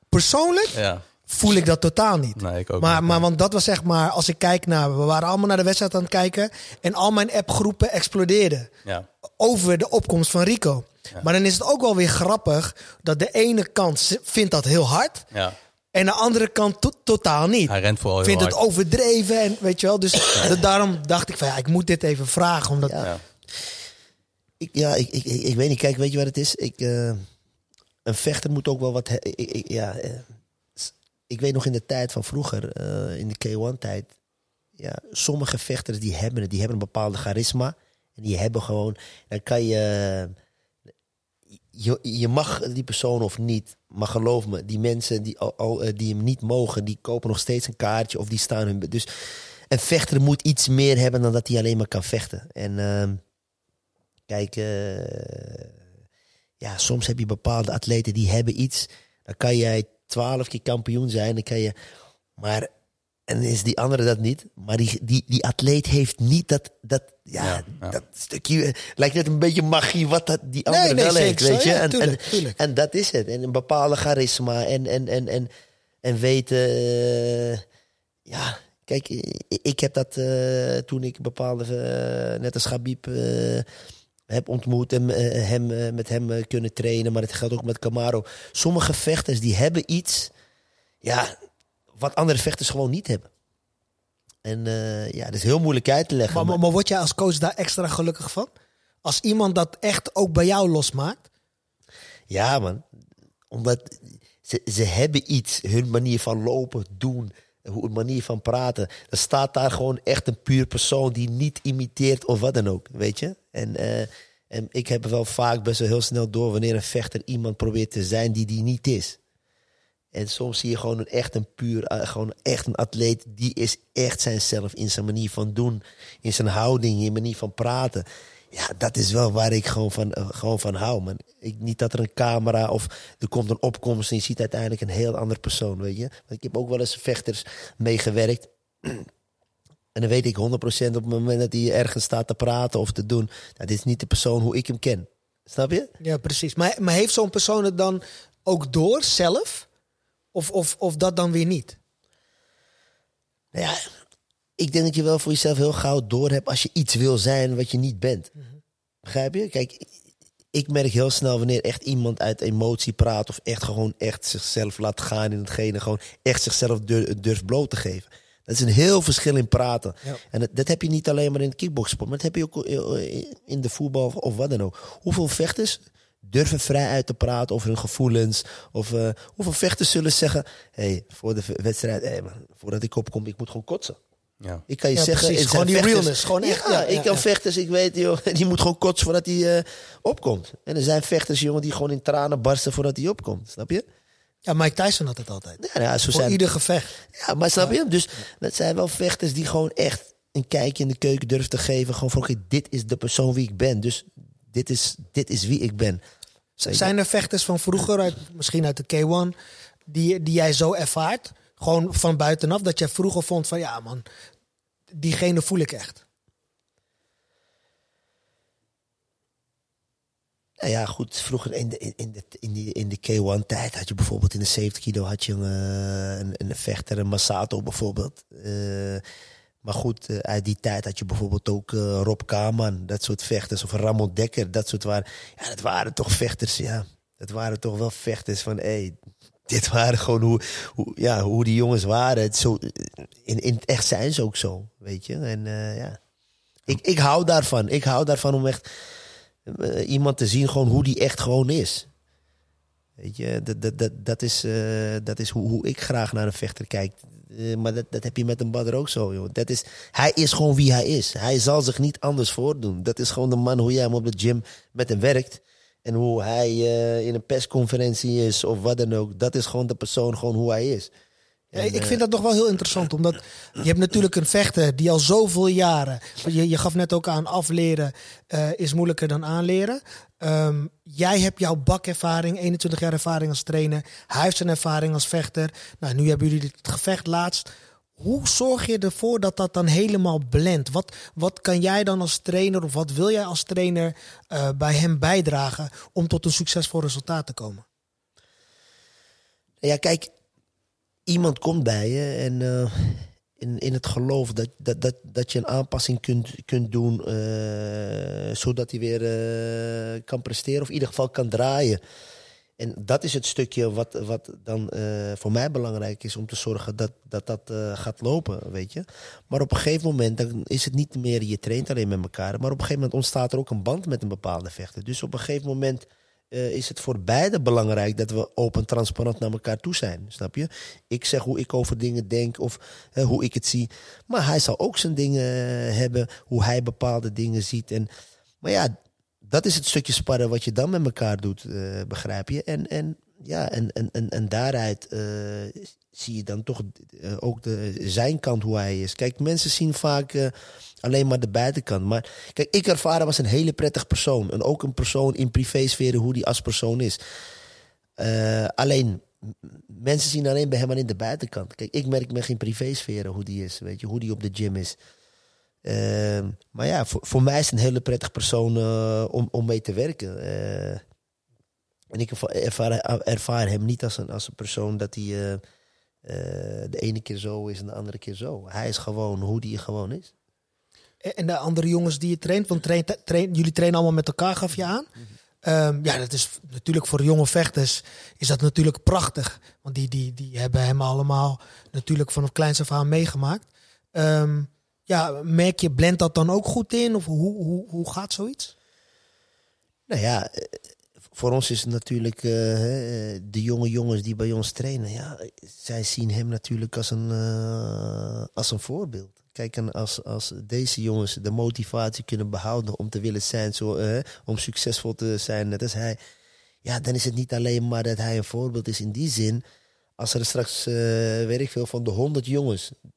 persoonlijk Ja, voel ik dat totaal niet. nee, ik ook Maar, niet. maar want dat was zeg maar, als ik kijk naar, we waren allemaal naar de wedstrijd aan het kijken en al mijn appgroepen explodeerden Ja, over de opkomst van Rico. Maar dan is het ook wel weer grappig dat de ene kant vindt dat heel hard ja. en de andere kant to- totaal niet. Hij rent vooral Vindt hard. het overdreven en weet je wel. Dus da- daarom dacht ik van ja, ik moet dit even vragen. Omdat. Ik, ja, ik, ik, ik, weet niet. Kijk, weet je wat het is? Ik, eh, een vechter moet ook wel wat... ik, ik- ja, eh, ik weet nog in de tijd van vroeger, eh, in de K1-tijd... Ja, sommige vechters die hebben het. Die hebben een bepaalde charisma. En die hebben gewoon... Dan kan je... Je, je mag die persoon of niet. Maar geloof me, die mensen die, die hem niet mogen... die kopen nog steeds een kaartje of die staan hun... Dus een vechter moet iets meer hebben dan dat hij alleen maar kan vechten. En ehm, kijk, eh, ja, soms heb je bepaalde atleten die hebben iets. Dan kan jij twaalf keer kampioen zijn. Dan kan je, maar en is die andere dat niet. Maar die, die, die atleet heeft niet dat, dat, ja, Ja, ja. dat stukje. Lijkt net een beetje magie wat dat die andere Nee, nee, wel heeft. Weet je? Ja, en, tuurlijk, en, tuurlijk. en dat is het. En een bepaalde charisma. En, en, en, en, en weten. eh, ja, kijk, ik, ik heb dat eh, toen ik bepaalde. eh, net als Gabib. Heb ontmoet en eh, hem, eh, met hem eh, kunnen trainen. Maar het geldt ook met Camaro. Sommige vechters die hebben iets. Ja, wat andere vechters gewoon niet hebben. En ja, dat is heel moeilijk uit te leggen. Maar, maar- maar, maar word jij als coach daar extra gelukkig van? Als iemand dat echt ook bij jou losmaakt? Ja, man. Omdat ze, ze hebben iets. Hun manier van lopen, doen, hun manier van praten. Er staat daar gewoon echt een puur persoon die niet imiteert of wat dan ook. Weet je? En, eh, en ik heb wel vaak best wel heel snel door wanneer een vechter iemand probeert te zijn die die niet is. En soms zie je gewoon een echt een puur, eh, gewoon echt een atleet. Die is echt zijnzelf in zijn manier van doen, in zijn houding, in zijn manier van praten. Ja, dat is wel waar ik gewoon van, eh, gewoon van hou, man. Ik, niet dat er een camera of er komt een opkomst en je ziet uiteindelijk een heel ander persoon, weet je. Want ik heb ook wel eens vechters meegewerkt. En dan weet ik 100% op het moment dat hij ergens staat te praten of te doen. Nou, dit is niet de persoon hoe ik hem ken. Snap je? Ja, precies. Maar, maar heeft zo'n persoon het dan ook door zelf? Of, of, of dat dan weer niet? Nou ja, ik denk dat je wel voor jezelf heel gauw door hebt als je iets wil zijn wat je niet bent. Begrijp je? Kijk, ik merk heel snel wanneer echt iemand uit emotie praat of echt gewoon echt zichzelf laat gaan in hetgene, gewoon echt zichzelf dur- durft bloot te geven. Dat is een heel verschil in praten. Ja. En dat, dat heb je niet alleen maar in het kickboxsport, maar dat heb je ook in de voetbal of wat dan ook. Hoeveel vechters durven vrij uit te praten over hun gevoelens? Of eh, hoeveel vechters zullen zeggen: hey, voor de wedstrijd, hey man, voordat ik opkom, ik moet gewoon kotsen. Ja. Ik kan je Ja, zeggen, precies. het zijn Gewoon die vechters- realness, gewoon echt, Ja, ja, ik kan ja. vechters, ik weet, joh, die moet gewoon kotsen voordat hij eh, opkomt. En er zijn vechters, jongen, die gewoon in tranen barsten voordat hij opkomt. Snap je? Ja, Mike Tyson had het altijd. Ja, ja, zo Voor zijn, ieder gevecht. ja maar snap je? Dus dat zijn wel vechters die gewoon echt een kijkje in de keuken durven te geven. Gewoon van, oké, dit is de persoon wie ik ben. Dus dit is, dit is wie ik ben. Zijn er vechters van vroeger, uit, misschien uit de K1, die, die jij zo ervaart? Gewoon van buitenaf, dat jij vroeger vond van ja man, diegene voel ik echt. Nou ja, goed. Vroeger in de, in, de, in die, in de K1-tijd had je bijvoorbeeld in de 70 kilo had je een, eh, een, een vechter, een Masato bijvoorbeeld. Eh, maar goed, eh, uit die tijd had je bijvoorbeeld ook Rob Kaman, dat soort vechters. Of Ramon Dekker, dat soort waren. Ja, dat waren toch vechters, ja. Dat waren toch wel vechters van, hey, dit waren gewoon hoe, ja, hoe die jongens waren. Zo, in, het echt zijn ze ook zo, weet je. En eh, ja, ik, ik hou daarvan. Ik hou daarvan om echt eh, iemand te zien gewoon hoe die echt gewoon is. Weet je, dat, dat, dat, dat is, eh, dat is hoe, hoe ik graag naar een vechter kijk. Maar dat, dat heb je met een badder ook zo, joh. Dat is, hij is gewoon wie hij is. Hij zal zich niet anders voordoen. Dat is gewoon de man hoe jij hem op de gym met hem werkt. En hoe hij eh, in een persconferentie is of wat dan ook. Dat is gewoon de persoon, gewoon hoe hij is. En, ik eh, vind dat nog wel heel interessant, omdat je hebt natuurlijk een vechter die al zoveel jaren, je, je gaf net ook aan, afleren eh, is moeilijker dan aanleren. Ehm, jij hebt jouw bakervaring, 21 jaar ervaring als trainer. Hij heeft zijn ervaring als vechter. Nou, nu hebben jullie het gevecht laatst. Hoe zorg je ervoor dat dat dan helemaal blendt? Wat, wat kan jij dan als trainer of wat wil jij als trainer eh, bij hem bijdragen om tot een succesvol resultaat te komen? Ja, kijk, iemand komt bij je en eh, in, in het geloof dat, dat, dat, dat je een aanpassing kunt, kunt doen, eh, zodat hij weer kan presteren of in ieder geval kan draaien. En dat is het stukje wat, wat dan eh, voor mij belangrijk is om te zorgen dat dat, dat eh, gaat lopen, weet je. Maar op een gegeven moment dan is het niet meer, je traint alleen met elkaar, maar op een gegeven moment ontstaat er ook een band met een bepaalde vechter. Dus op een gegeven moment eh, is het voor beide belangrijk dat we open, transparant naar elkaar toe zijn. Snap je? Ik zeg hoe ik over dingen denk of hoe ik het zie. Maar hij zal ook zijn dingen hebben, hoe hij bepaalde dingen ziet. En, maar ja, dat is het stukje sparren wat je dan met elkaar doet, eh, begrijp je? En, en ja, en, en, en, en daaruit eh, zie je dan toch eh, ook de, zijn kant hoe hij is. Kijk, mensen zien vaak alleen maar de buitenkant. Maar kijk, ik ervaar hem als een hele prettig persoon. En ook een persoon in privésfeer hoe die als persoon is. Alleen, mensen zien alleen bij hem alleen de buitenkant. Kijk, ik merk met geen privésfeer hoe die is. Weet je, hoe die op de gym is. Ehm, maar ja, voor, mij is een hele prettig persoon eh, om, om mee te werken. Eh, en ik erva- ervaar, ervaar hem niet als een, als een persoon dat hij eh, de ene keer zo is en de andere keer zo. Hij is gewoon hoe die gewoon is. En de andere jongens die je traint, want jullie trainen allemaal met elkaar, gaf je aan. Ehm, ja, dat is natuurlijk voor jonge vechters is dat natuurlijk prachtig. Want die, die, die hebben hem allemaal natuurlijk vanaf kleins af aan meegemaakt. Ehm, ja, merk je, blend dat dan ook goed in? Of hoe, hoe, hoe gaat zoiets? Nou ja, eh, voor ons is het natuurlijk eh, hè, de jonge jongens die bij ons trainen. Ja, zij zien hem natuurlijk als een, eh, als een voorbeeld. Kijk, en als, als deze jongens de motivatie kunnen behouden om te willen zijn, zo, eh, om succesvol te zijn, net als hij. Ja, dan is het niet alleen maar dat hij een voorbeeld is in die zin. Als er straks, eh, weet veel, van de honderd jongens eh,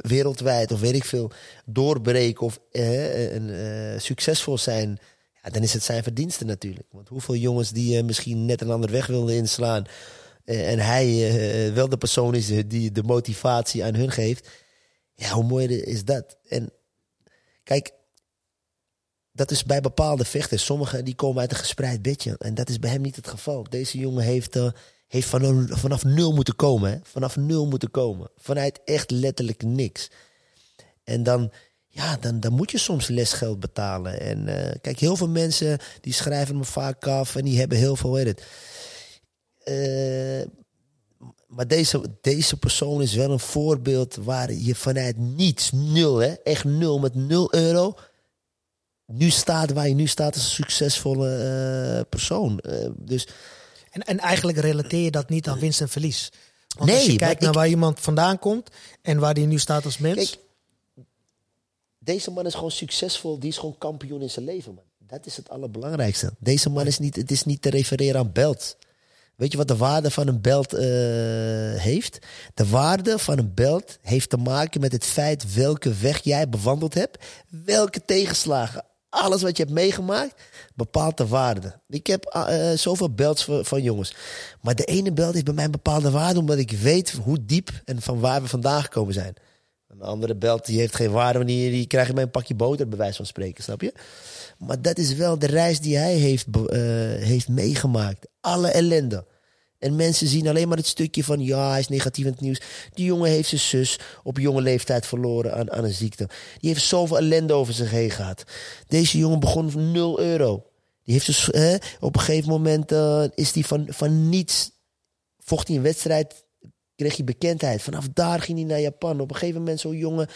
wereldwijd of weet ik veel doorbreken of eh, eh, succesvol zijn, ja, dan is het zijn verdienste natuurlijk. Want hoeveel jongens die eh, misschien net een andere weg wilden inslaan eh, en hij wel de persoon is die de motivatie aan hun geeft, ja, hoe mooi is dat? En kijk, dat is bij bepaalde vechters. Sommigen die komen uit een gespreid bedje. En dat is bij hem niet het geval. Deze jongen heeft, heeft van, vanaf nul moeten komen. Hè? Vanaf nul moeten komen. Vanuit echt letterlijk niks. En dan, ja, dan, dan moet je soms lesgeld betalen. En eh, kijk, heel veel mensen die schrijven me vaak af. En die hebben heel veel, weet het. Eh, maar deze, deze persoon is wel een voorbeeld waar je vanuit niets, nul, hè, echt nul, met nul euro, nu staat waar je nu staat als een succesvolle eh, persoon. Dus En, en eigenlijk relateer je dat niet aan winst en verlies. Want als Nee, je kijkt naar ik- waar iemand vandaan komt en waar die nu staat als mens. Kijk, deze man is gewoon succesvol. Die is gewoon kampioen in zijn leven, man. Dat is het allerbelangrijkste. Deze man is niet, het is niet te refereren aan belt. Weet je wat de waarde van een belt eh, heeft? De waarde van een belt heeft te maken met het feit welke weg jij bewandeld hebt, welke tegenslagen, alles wat je hebt meegemaakt, bepaalt de waarde. Ik heb eh, zoveel belts van, jongens. Maar de ene belt heeft bij mij een bepaalde waarde, omdat ik weet hoe diep en van waar we vandaan gekomen zijn. Een andere belt die heeft geen waarde wanneer die krijg je bij een pakje boter, bij wijze van spreken, snap je? Maar dat is wel de reis die hij heeft, eh, heeft meegemaakt. Alle ellende. En mensen zien alleen maar het stukje van ja, hij is negatief in het nieuws. Die jongen heeft zijn zus op jonge leeftijd verloren aan, aan een ziekte. Die heeft zoveel ellende over zich heen gehad. Deze jongen begon van 0 euro. Die heeft dus, op een gegeven moment eh, is die van, van niets. Vocht hij een wedstrijd, kreeg hij bekendheid. Vanaf daar ging hij naar Japan. Op een gegeven moment zo'n jongen.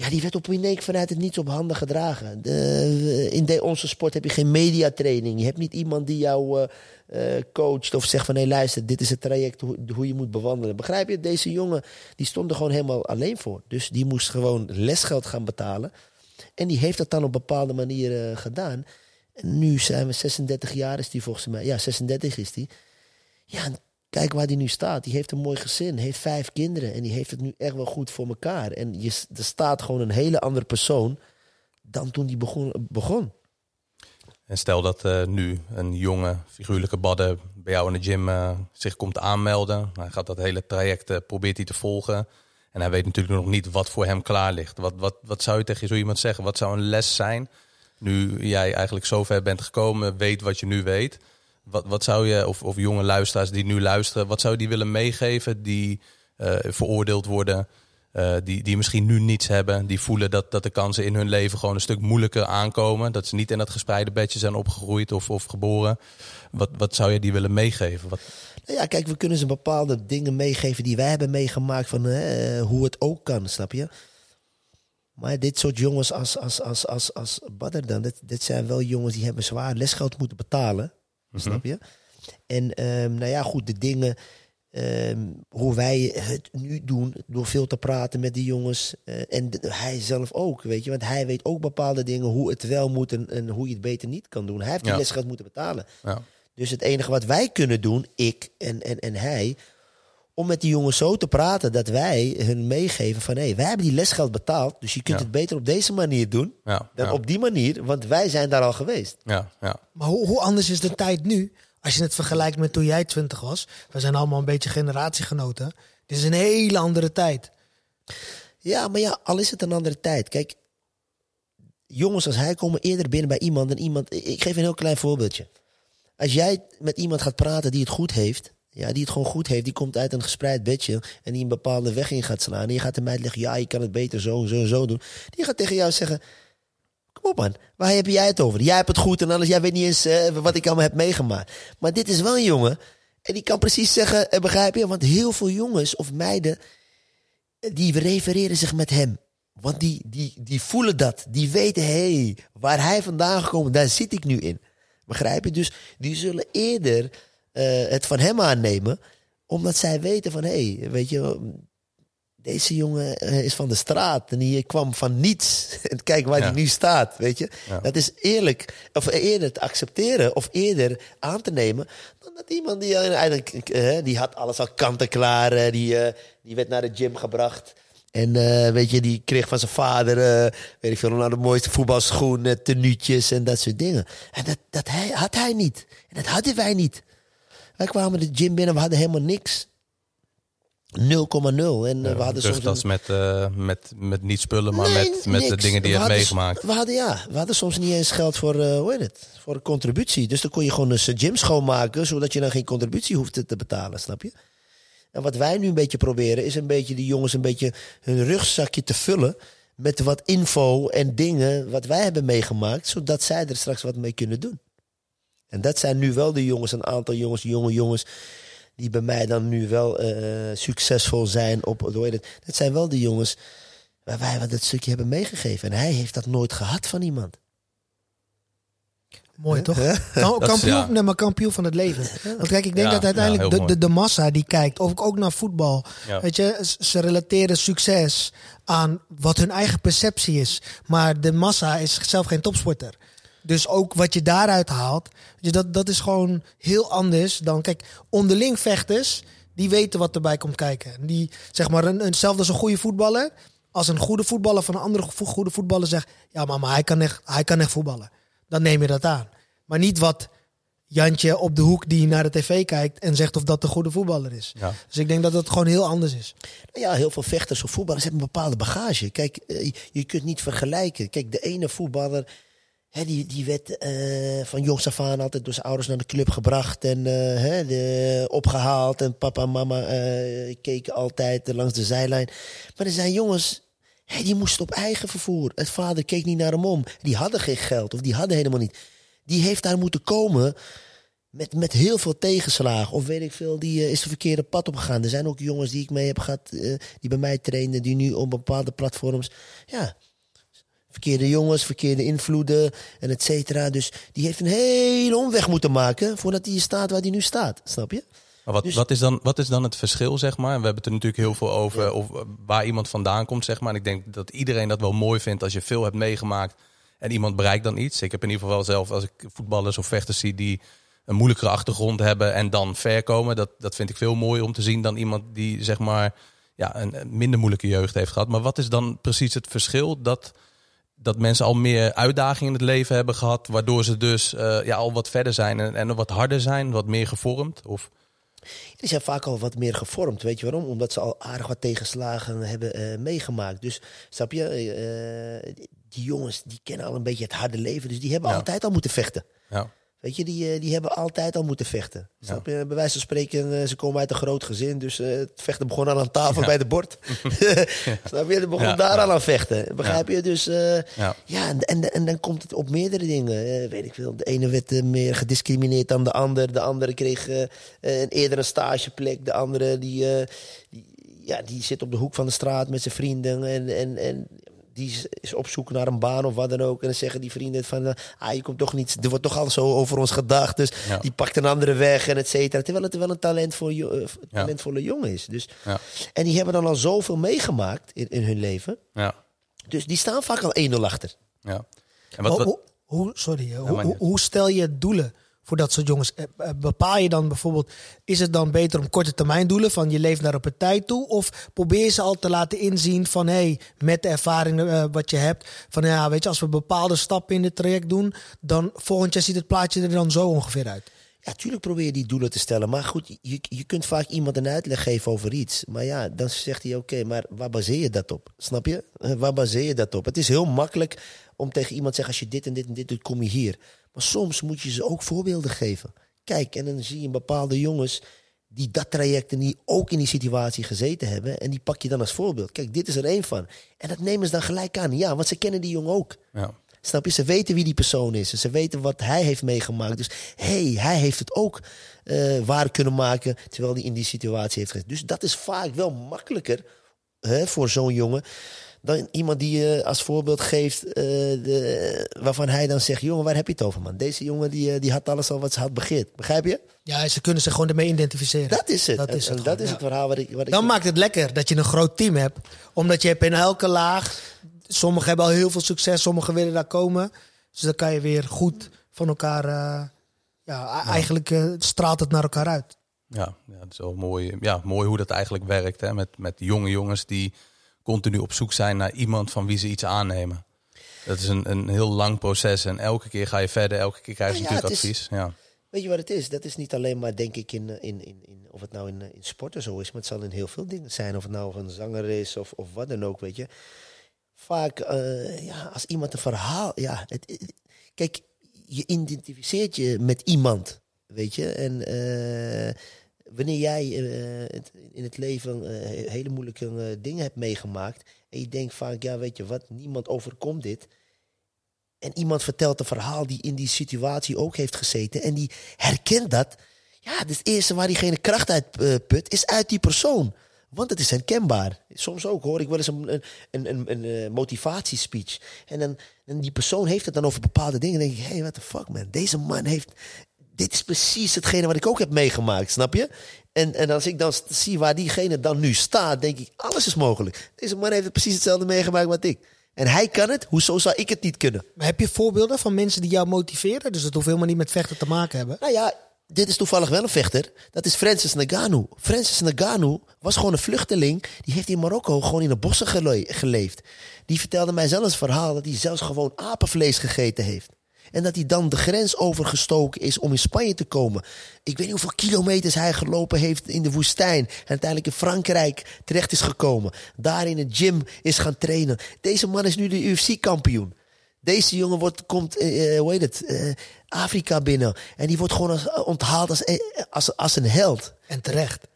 Ja, die werd op een week vanuit het niets op handen gedragen. De, in de, onze sport heb je geen mediatraining. Je hebt niet iemand die jou eh, eh, coacht of zegt van... hé luister, dit is het traject hoe, je moet bewandelen. Begrijp je? Deze jongen die stond er gewoon helemaal alleen voor. Dus die moest gewoon lesgeld gaan betalen. En die heeft dat dan op bepaalde manier eh, gedaan. En nu zijn we 36 jaar is die volgens mij. Ja, 36 is die. Ja, kijk waar die nu staat. Die heeft een mooi gezin, heeft vijf kinderen. En die heeft het nu echt wel goed voor elkaar. En je, er staat gewoon een hele andere persoon dan toen die begon. begon. En stel dat eh, nu een jonge figuurlijke badden bij jou in de gym eh, zich komt aanmelden. Hij gaat dat hele traject, eh, probeert hij te volgen. En hij weet natuurlijk nog niet wat voor hem klaar ligt. Wat, wat, wat zou je tegen zo iemand zeggen? Wat zou een les zijn? Nu jij eigenlijk zover bent gekomen, weet wat je nu weet. Wat, wat zou je, of, of jonge luisteraars die nu luisteren, wat zou je die willen meegeven die eh, veroordeeld worden? eh, die, die misschien nu niets hebben. Die voelen dat, dat de kansen in hun leven gewoon een stuk moeilijker aankomen. Dat ze niet in dat gespreide bedje zijn opgegroeid of, of geboren. Wat, wat zou je die willen meegeven? Wat, Nou ja, kijk, we kunnen ze bepaalde dingen meegeven die wij hebben meegemaakt van eh, hoe het ook kan, snap je? Maar dit soort jongens als, als, als, als, als dan, dit zijn wel jongens die hebben zwaar lesgeld moeten betalen, snap je? En ehm, nou ja, goed, de dingen, ehm, hoe wij het nu doen, door veel te praten met die jongens. eh, en de- hij zelf ook, weet je, want hij weet ook bepaalde dingen, hoe het wel moet en, en hoe je het beter niet kan doen. Hij heeft die Ja. lesgeld moeten betalen. ja. Dus het enige wat wij kunnen doen, ik en, en, en hij, om met die jongens zo te praten dat wij hun meegeven van hé, hey, wij hebben die lesgeld betaald, dus je kunt Ja. het beter op deze manier doen Ja, dan ja, op die manier, want wij zijn daar al geweest. ja, ja. Maar hoe, hoe anders is de tijd nu? Als je het vergelijkt met toen jij 20 was. We zijn allemaal een beetje generatiegenoten. Dit is een hele andere tijd. Ja, maar ja, al is het een andere tijd. Kijk, jongens als hij komen eerder binnen bij iemand dan iemand. Ik geef een heel klein voorbeeldje. Als jij met iemand gaat praten die het goed heeft, ja, die het gewoon goed heeft, die komt uit een gespreid bedje en die een bepaalde weg in gaat slaan. En je gaat hem uitleggen, ja, je kan het beter zo en zo en zo doen. Die gaat tegen jou zeggen, kom op man, waar heb jij het over? Jij hebt het goed en alles, jij weet niet eens eh, wat ik allemaal heb meegemaakt. Maar dit is wel een jongen en die kan precies zeggen, eh, begrijp je? Want heel veel jongens of meiden, die refereren zich met hem. Want die, die, die voelen dat. Die weten, hé, hey, waar hij vandaan gekomen, daar zit ik nu in. Begrijp je? Dus die zullen eerder eh, het van hem aannemen. Omdat zij weten van, hé, hey, weet je, deze jongen eh, is van de straat. En die kwam van niets. En kijk waar Ja. hij nu staat, weet je. Ja. Dat is eerlijk. Of eerder te accepteren. Of eerder aan te nemen. Dan dat iemand die eh, eigenlijk, die had alles al kant en klaar. eh, die, die werd naar de gym gebracht. En weet je, die kreeg van zijn vader, weet ik veel, nou de mooiste voetbalschoenen, tenuutjes en dat soort dingen. En dat, dat hij, had hij niet. En dat hadden wij niet. Wij kwamen de gym binnen, we hadden helemaal niks. 0,0. En eh, we hadden dus soms een- met, eh, met, met niet spullen, maar Nee, met, met de dingen die je hebt meegemaakt. We hadden, ja, we hadden soms niet eens geld voor, eh, hoe heet het, voor een contributie. Dus dan kon je gewoon een gym schoonmaken, zodat je dan geen contributie hoefde te betalen, snap je? En wat wij nu een beetje proberen, is een beetje die jongens een beetje hun rugzakje te vullen met wat info en dingen wat wij hebben meegemaakt, zodat zij er straks wat mee kunnen doen. En dat zijn nu wel de jongens, een aantal jongens, jonge jongens, die bij mij dan nu wel eh, succesvol zijn op, hoe heet het, dat zijn wel de jongens waar wij wat dat stukje hebben meegegeven. En hij heeft dat nooit gehad van iemand. Mooi toch? Dat is- kampioen, ja. nee, maar kampioen van het leven. Want kijk, ik denk Ja, dat uiteindelijk ja, de, de, de massa die kijkt, ook, ook naar voetbal. Ja. Weet je, ze relateren succes aan wat hun eigen perceptie is. Maar de massa is zelf geen topsporter. Dus ook wat je daaruit haalt, dat, dat is gewoon heel anders dan, kijk, onderling vechters, die weten wat erbij komt kijken. Die, zeg maar, een, hetzelfde als een goede voetballer. Als een goede voetballer van een andere go- goede voetballer zegt, ja, maar, maar hij, kan echt, hij kan echt voetballen. Dan neem je dat aan. Maar niet wat Jantje op de hoek die naar de tv kijkt en zegt of dat een goede voetballer is. Ja. Dus ik denk dat het gewoon heel anders is. Nou Ja, heel veel vechters of voetballers hebben een bepaalde bagage. Kijk, eh, je kunt niet vergelijken. Kijk, de ene voetballer, die, die werd eh, van jongs af aan altijd door zijn ouders naar de club gebracht en eh, de, opgehaald. En papa en mama eh, keken altijd langs de zijlijn. Maar er zijn jongens, die moesten op eigen vervoer. Het vader keek niet naar hem om. Die hadden geen geld of die hadden helemaal niet. Die heeft daar moeten komen met, met heel veel tegenslagen. Of weet ik veel, die is de verkeerde pad opgegaan. Er zijn ook jongens die ik mee heb gehad, eh, die bij mij trainen, die nu op bepaalde platforms. Ja, verkeerde jongens, verkeerde invloeden en et cetera. Dus die heeft een hele omweg moeten maken voordat hij staat waar hij nu staat. Snap je? Maar wat, Dus- wat, is dan, wat is dan het verschil, zeg maar? We hebben het er natuurlijk heel veel over, of eh, waar iemand vandaan komt, zeg maar. En ik denk dat iedereen dat wel mooi vindt als je veel hebt meegemaakt en iemand bereikt dan iets. Ik heb in ieder geval wel zelf, als ik voetballers of vechters zie die een moeilijkere achtergrond hebben en dan ver komen, dat, dat vind ik veel mooier om te zien dan iemand die, zeg maar, ja, een, een minder moeilijke jeugd heeft gehad. Maar wat is dan precies het verschil dat, dat mensen al meer uitdagingen in het leven hebben gehad, waardoor ze dus eh, ja, al wat verder zijn en, en wat harder zijn, wat meer gevormd? Of, Die zijn vaak al wat meer gevormd. Weet je waarom? Omdat ze al aardig wat tegenslagen hebben eh, meegemaakt. Dus snap je, eh, die- die jongens die kennen al een beetje het harde leven. Dus die hebben Ja. altijd al moeten vechten. ja. Weet je, die, eh, die hebben altijd al moeten vechten. Snap je? Bij wijze van spreken, eh, ze komen uit een groot gezin. Dus eh, het vechten begon al aan tafel Ja. bij de bord. Snap je? Het begon Ja, daar ja. al aan vechten. Begrijp je? Dus Ja. ja, en, en, en dan komt het op meerdere dingen. Weet ik veel. De ene werd meer gediscrimineerd dan de ander. De andere kreeg een eerder een stageplek. De andere die, die, ja, die zit op de hoek van de straat met zijn vrienden. En, en, en die is- op zoek naar een baan of wat dan ook. En dan zeggen die vrienden van... eh, ah, je komt toch niet... Er wordt toch al zo over ons gedacht. Dus Ja. die pakt een andere weg en et cetera. Terwijl het wel een talentvol, jo- eh, talentvolle jongen is. Dus, Ja. En die hebben dan al zoveel meegemaakt in, in hun leven. Ja. Dus die staan vaak al 1-0 achter. ja. En wat, wat, hoe, hoe- sorry, hoe, hoe, niet. hoe stel je doelen voor dat soort jongens. Eh, eh, Bepaal je dan bijvoorbeeld, is het dan beter om korte termijn doelen van je leeft naar een partij toe? Of probeer ze al te laten inzien van hey, met de ervaring eh, wat je hebt, van ja, weet je, als we bepaalde stappen in dit traject doen, dan volgend jaar ziet het plaatje er dan zo ongeveer uit. Ja, tuurlijk probeer je die doelen te stellen. Maar goed, je, je kunt vaak iemand een uitleg geven over iets. Maar ja, dan zegt hij: Oké, maar waar baseer je dat op? Snap je? Waar baseer je dat op? Het is heel makkelijk om tegen iemand te zeggen: Als je dit en dit en dit doet, kom je hier. Maar soms moet je ze ook voorbeelden geven. Kijk, en dan zie je bepaalde jongens die dat traject en die ook in die situatie gezeten hebben. En die pak je dan als voorbeeld. Kijk, dit is er één van. En dat nemen ze dan gelijk aan. Ja, want ze kennen die jongen ook. Ja. Snap je? Ze weten wie die persoon is. Ze weten wat hij heeft meegemaakt. Dus hey, hij heeft het ook eh, waar kunnen maken terwijl hij in die situatie heeft gezeten. Dus dat is vaak wel makkelijker hè, voor zo'n jongen dan iemand die je als voorbeeld geeft eh, de, waarvan hij dan zegt: jongen, waar heb je het over, man? Deze jongen die, eh, die had alles al wat ze had begeerd. Begrijp je? Ja, ze kunnen zich gewoon ermee identificeren. Dat is het. Dat En- is en het dat is het verhaal wat ik. Wat ik Dan maakt het lekker dat je een groot team hebt. Omdat je hebt in elke laag. Sommigen hebben al heel veel succes, sommigen willen daar komen. Dus dan kan je weer goed van elkaar. eh, ja, eigenlijk straalt het naar elkaar uit. Ja, ja, het is wel mooi, ja, mooi hoe dat eigenlijk werkt. Hè? Met, met jonge jongens die continu op zoek zijn naar iemand van wie ze iets aannemen. Dat is een, een heel lang proces en elke keer ga je verder, elke keer krijg je Nou ja, natuurlijk is- advies. Ja. Weet je wat het is? Dat is niet alleen maar, denk ik, in, in, in, in of het nou in, in sporten zo is, maar het zal in heel veel dingen zijn. Of het nou een zanger is of, of wat dan ook, weet je. Vaak, eh, ja, als iemand een verhaal, ja, het, het- kijk, je identificeert je met iemand, weet je. En eh, wanneer jij eh, in het leven eh, hele moeilijke eh, dingen hebt meegemaakt en je denkt vaak, ja, weet je wat, niemand overkomt dit. En iemand vertelt een verhaal die in die situatie ook heeft gezeten. En die herkent dat. Ja, het eerste waar diegene kracht uit put, is uit die persoon. Want het is herkenbaar. Soms ook hoor ik wel eens een, een, een, een, motivatiespeech. En, dan, die persoon heeft het dan over bepaalde dingen. Dan denk ik, hé, hey, what the fuck man. Deze man heeft... Dit is precies hetgene wat ik ook heb meegemaakt, snap je? En, en als ik dan zie waar diegene dan nu staat, denk ik, alles is mogelijk. Deze man heeft het precies hetzelfde meegemaakt wat ik. En hij kan het, hoezo zou ik het niet kunnen? Maar heb je voorbeelden van mensen die jou motiveren? Dus het hoeft helemaal niet met vechten te maken hebben. Nou ja, dit is toevallig wel een vechter. Dat is Francis Ngannou. Francis Ngannou was gewoon een vluchteling. Die heeft in Marokko gewoon in de bossen gele- geleefd. Die vertelde mij zelfs een verhaal dat hij zelfs gewoon apenvlees gegeten heeft. En dat hij dan de grens overgestoken is om in Spanje te komen. Ik weet niet hoeveel kilometers hij gelopen heeft in de woestijn. En uiteindelijk in Frankrijk terecht is gekomen. Daar in een gym is gaan trainen. Deze man is nu de UFC-kampioen. Deze jongen wordt, komt, eh, hoe heet het, eh, Afrika binnen. En die wordt gewoon onthaald als, als, als een held. En terecht.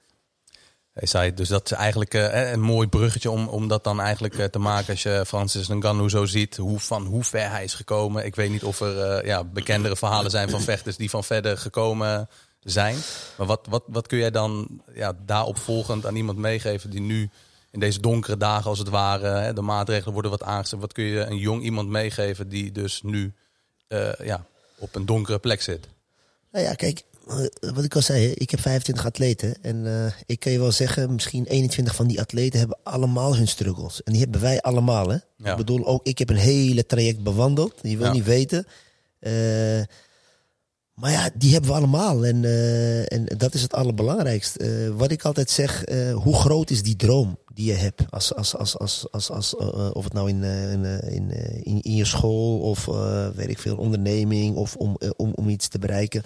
Hij zei dus dat is eigenlijk eh, een mooi bruggetje om, om dat dan eigenlijk eh, te maken als je Francis Ngannou zo ziet, hoe, van hoe ver hij is gekomen. Ik weet niet of er eh, ja, bekendere verhalen zijn van vechters die van verder gekomen zijn. Maar wat, wat, wat kun jij dan ja, daarop volgend aan iemand meegeven die nu in deze donkere dagen als het ware, de maatregelen worden wat aangezet. Wat kun je een jong iemand meegeven die dus nu eh, ja, op een donkere plek zit? Nou ja, kijk, eh, wat ik al zei, ik heb 25 atleten. En eh, ik kan je wel zeggen, misschien 21 van die atleten hebben allemaal hun struggles. En die hebben wij allemaal. Hè? Ja. Ik bedoel, ook ik heb een hele traject bewandeld. Je wil Ja. niet weten. Eh, maar ja, die hebben we allemaal. En, eh, en dat is het allerbelangrijkste. Eh, wat ik altijd zeg, eh, hoe groot is die droom die je hebt? Als, als, als, als, als, als, eh, eh, of het nou in, eh, in, eh, in, eh, in, je school of eh, weet ik veel, onderneming of om, eh, om, om iets te bereiken.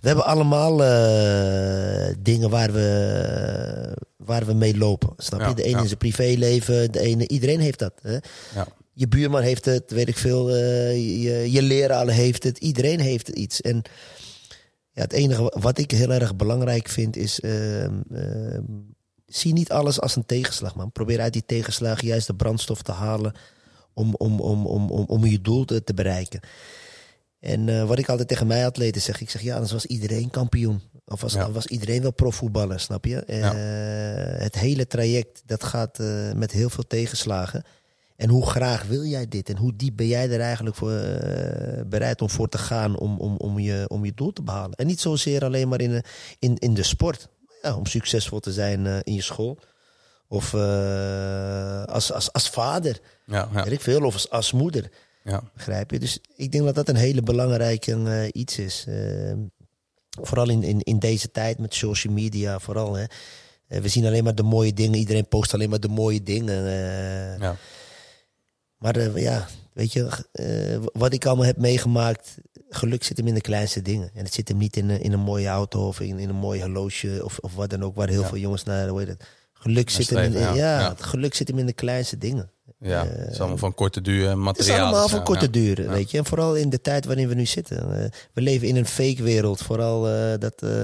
We hebben allemaal eh, dingen waar we, waar we mee lopen. Snap je? De ene ja. is een privéleven, de ene, iedereen heeft dat. Hè? Ja. Je buurman heeft het, weet ik veel. eh, je, je leraar heeft het, iedereen heeft iets. En ja, het enige wat ik heel erg belangrijk vind is. ehm, ehm, zie niet alles als een tegenslag, man. Probeer uit die tegenslag juist de brandstof te halen. om, om, om, om, om, om je doel te, te bereiken. En eh, wat ik altijd tegen mijn atleten zeg, ik zeg ja, anders was iedereen kampioen. Of was, Ja. was iedereen wel profvoetballer, snap je? Eh, Het hele traject, dat gaat eh, met heel veel tegenslagen. En hoe graag wil jij dit? En hoe diep ben jij er eigenlijk voor bereid om voor te gaan om, om, om, je, om je doel te behalen? En niet zozeer alleen maar in, de- in, in de sport. Ja, om succesvol te zijn in je school. Of als, als, als vader, Ja, ja. weet ik veel. Of als, als moeder. Ja. Begrijp je? Dus ik denk dat dat een hele belangrijke eh, iets is. Eh, vooral in, in, in deze tijd met social media, vooral. Hè. Eh, we zien alleen maar de mooie dingen. Iedereen post alleen maar de mooie dingen. Ja. Maar ja, weet je, wat ik allemaal heb meegemaakt, geluk zit hem in de kleinste dingen. En het zit hem niet in, een- in een mooie auto of in, in een mooi horloge of, of wat dan ook, waar heel Ja. veel jongens naar, hoe heet het? Geluk zit hem in, ja. geluk zit hem in de kleinste dingen. Ja, het is allemaal van korte duur Het is materiaal. allemaal van korte duur, Ja. weet je. En vooral in de tijd waarin we nu zitten. Eh, we leven in een fake wereld. Vooral eh, dat eh,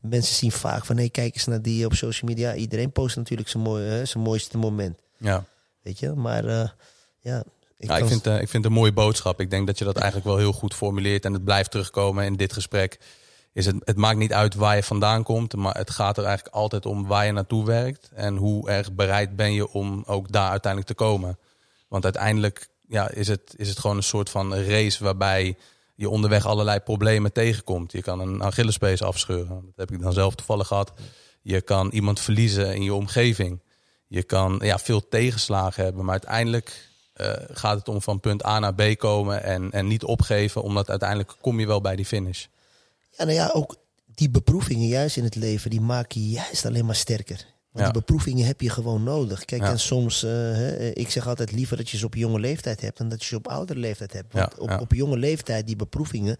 mensen zien vaak van... hé, kijk eens naar die op social media. Iedereen post natuurlijk zijn, mooi, eh, zijn mooiste moment, Ja. weet je. Maar eh, ja... Ik Ja, ik, vind, eh, ik vind het een mooie boodschap. Ik denk dat je dat eigenlijk wel heel goed formuleert en het blijft terugkomen in dit gesprek. Is het, het maakt niet uit waar je vandaan komt, maar het gaat er eigenlijk altijd om waar je naartoe werkt en hoe erg bereid ben je om ook daar uiteindelijk te komen. Want uiteindelijk ja, is, het, is het gewoon een soort van race waarbij je onderweg allerlei problemen tegenkomt. Je kan een Achillespees afscheuren, dat heb ik dan zelf toevallig gehad. Je kan iemand verliezen in je omgeving. Je kan ja, veel tegenslagen hebben, maar uiteindelijk eh, gaat het om van punt A naar B komen en, en niet opgeven, omdat uiteindelijk kom je wel bij die finish. Ja, nou ja, ook die beproevingen juist in het leven, die maken je juist alleen maar sterker. Want Ja. die beproevingen heb je gewoon nodig. Kijk, Ja. en soms, eh, hè, ik zeg altijd liever dat je ze op jonge leeftijd hebt dan dat je ze op oudere leeftijd hebt. Want Ja, op, op jonge leeftijd, die beproevingen,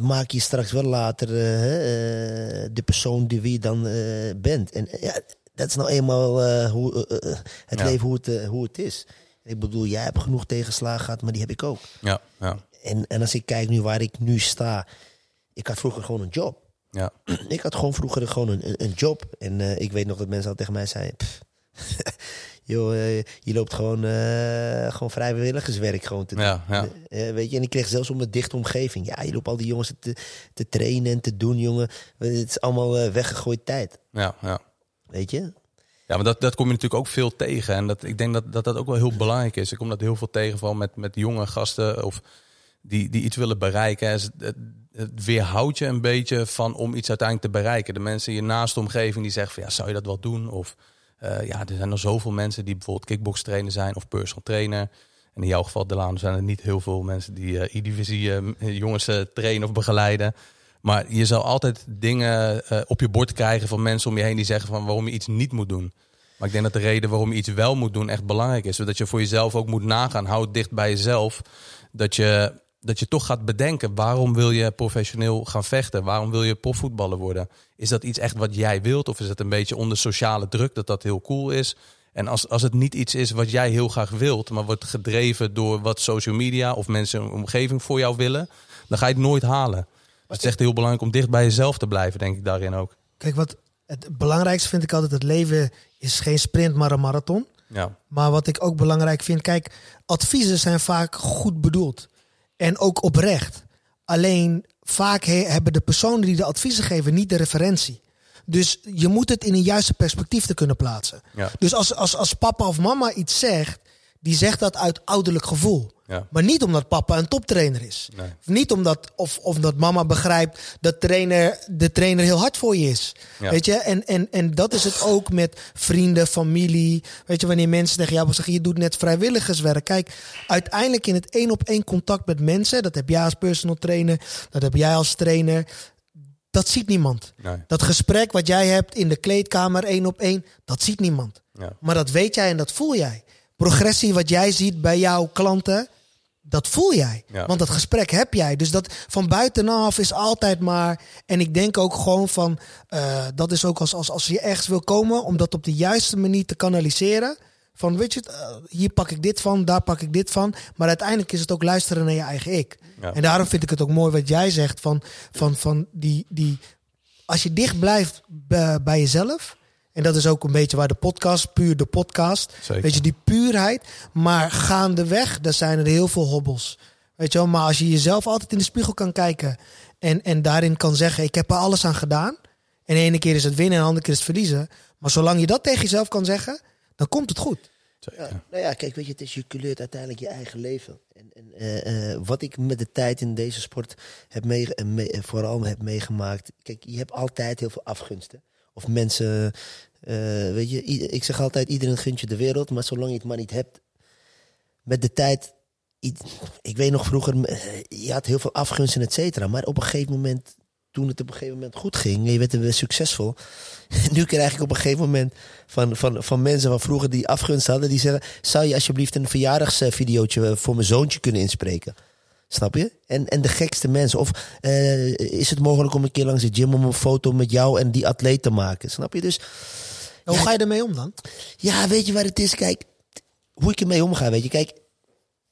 maak je straks wel later eh, eh, de persoon die wie je dan eh, bent. En eh, ja, dat is nou eenmaal eh, hoe, eh, eh, het leven hoe het, eh, hoe het is. Ik bedoel, jij hebt genoeg tegenslagen gehad, maar die heb ik ook. Ja, ja, En, en als ik kijk nu waar ik nu sta, ik had vroeger gewoon een job. ja. Ik had gewoon vroeger gewoon een, een, job. En eh, ik weet nog dat mensen al tegen mij zeiden... "Pff, joh, eh, je loopt gewoon, eh, gewoon vrijwilligerswerk gewoon te doen. Ja, ja. Weet je, en ik kreeg zelfs om een dichte omgeving. Ja, je loopt al die jongens te, te trainen en te doen, jongen. Het is allemaal weggegooid tijd. ja, ja. Weet je? Ja, maar dat, dat kom je natuurlijk ook veel tegen. En dat, ik denk dat, dat dat ook wel heel belangrijk is. Ik kom dat heel veel tegen, vooral met, met jonge gasten of die, die iets willen bereiken. Het, weerhoudt je een beetje van om iets uiteindelijk te bereiken. De mensen in je naaste omgeving die zeggen van ja, zou je dat wel doen? Of eh, ja, er zijn nog zoveel mensen die bijvoorbeeld kickbox trainer zijn of personal trainer. En in jouw geval, Delano, zijn er niet heel veel mensen die eh E-divisie eh, jongens trainen of begeleiden. Maar je zal altijd dingen op je bord krijgen van mensen om je heen die zeggen van waarom je iets niet moet doen. Maar ik denk dat de reden waarom je iets wel moet doen echt belangrijk is. Zodat je voor jezelf ook moet nagaan. Hou het dicht bij jezelf. Dat je, dat je toch gaat bedenken. Waarom wil je professioneel gaan vechten? Waarom wil je profvoetballer worden? Is dat iets echt wat jij wilt? Of is het een beetje onder sociale druk dat dat heel cool is? En als, als het niet iets is wat jij heel graag wilt. Maar wordt gedreven door wat social media of mensen in de omgeving voor jou willen. Dan ga je het nooit halen. Dus het is echt heel belangrijk om dicht bij jezelf te blijven. Denk ik daarin ook. Kijk, wat het belangrijkste vind ik altijd, het leven is geen sprint, maar een marathon. Ja, Maar wat ik ook belangrijk vind, kijk, adviezen zijn vaak goed bedoeld. En ook oprecht. Alleen vaak he- hebben de personen die de adviezen geven niet de referentie. Dus je moet het in een juiste perspectief te kunnen plaatsen. Ja. Dus als, als, als papa of mama iets zegt, die zegt dat uit ouderlijk gevoel. Ja. Maar niet omdat papa een toptrainer is. Nee. Niet omdat, of, of dat mama begrijpt dat trainer, de trainer heel hard voor je is. Ja. Weet je? En, en, en dat is het ook met vrienden, familie. Weet je, wanneer mensen tegen jou zeggen, je doet net vrijwilligerswerk. Kijk, uiteindelijk in het één op één contact met mensen, dat heb jij als personal trainer, dat heb jij als trainer. Dat ziet niemand. Nee. Dat gesprek wat jij hebt in de kleedkamer één op één, dat ziet niemand. Ja. Maar dat weet jij en dat voel jij. Progressie wat jij ziet bij jouw klanten, dat voel jij. Ja. Want dat gesprek heb jij. Dus dat van buitenaf is altijd maar. En ik denk ook gewoon van. eh, dat is ook als, als, als je ergens wil komen, om dat op de juiste manier te kanaliseren. Van weet je, het, eh, hier pak ik dit van, daar pak ik dit van. Maar uiteindelijk is het ook luisteren naar je eigen ik. Ja. En daarom vind ik het ook mooi wat jij zegt van, van, van die, die. Als je dicht blijft bij, bij jezelf. En dat is ook een beetje waar de podcast, puur de podcast. Zeker. Weet je, die puurheid. Maar gaandeweg, daar zijn er heel veel hobbels. Weet je wel, maar als je jezelf altijd in de spiegel kan kijken. En, en daarin kan zeggen, ik heb er alles aan gedaan. En de ene keer is het winnen en de andere keer is het verliezen. Maar zolang je dat tegen jezelf kan zeggen, dan komt het goed. Ja, nou ja, kijk, weet je, het is, je culeert uiteindelijk je eigen leven. En, en eh, eh, wat ik met de tijd in deze sport heb mee, eh, eh, vooral heb meegemaakt. Kijk, je hebt altijd heel veel afgunsten. Of mensen, eh, weet je, ik zeg altijd, iedereen gunt je de wereld. Maar zolang je het maar niet hebt, met de tijd ik weet nog vroeger, eh, je had heel veel afgunst en et cetera. Maar op een gegeven moment, toen het op een gegeven moment goed ging, je werd weer succesvol. nu krijg ik op een gegeven moment van, van, van mensen van vroeger die afgunst hadden, die zeggen: Zou je alsjeblieft een verjaardagsvideootje voor mijn zoontje kunnen inspreken? Snap je? En, en de gekste mensen. Of eh, is het mogelijk om een keer langs de gym om een foto met jou en die atleet te maken? Snap je? Dus Hoe ga je ermee om dan? ja, weet je waar het is? Kijk, hoe ik ermee omga, weet je. Kijk,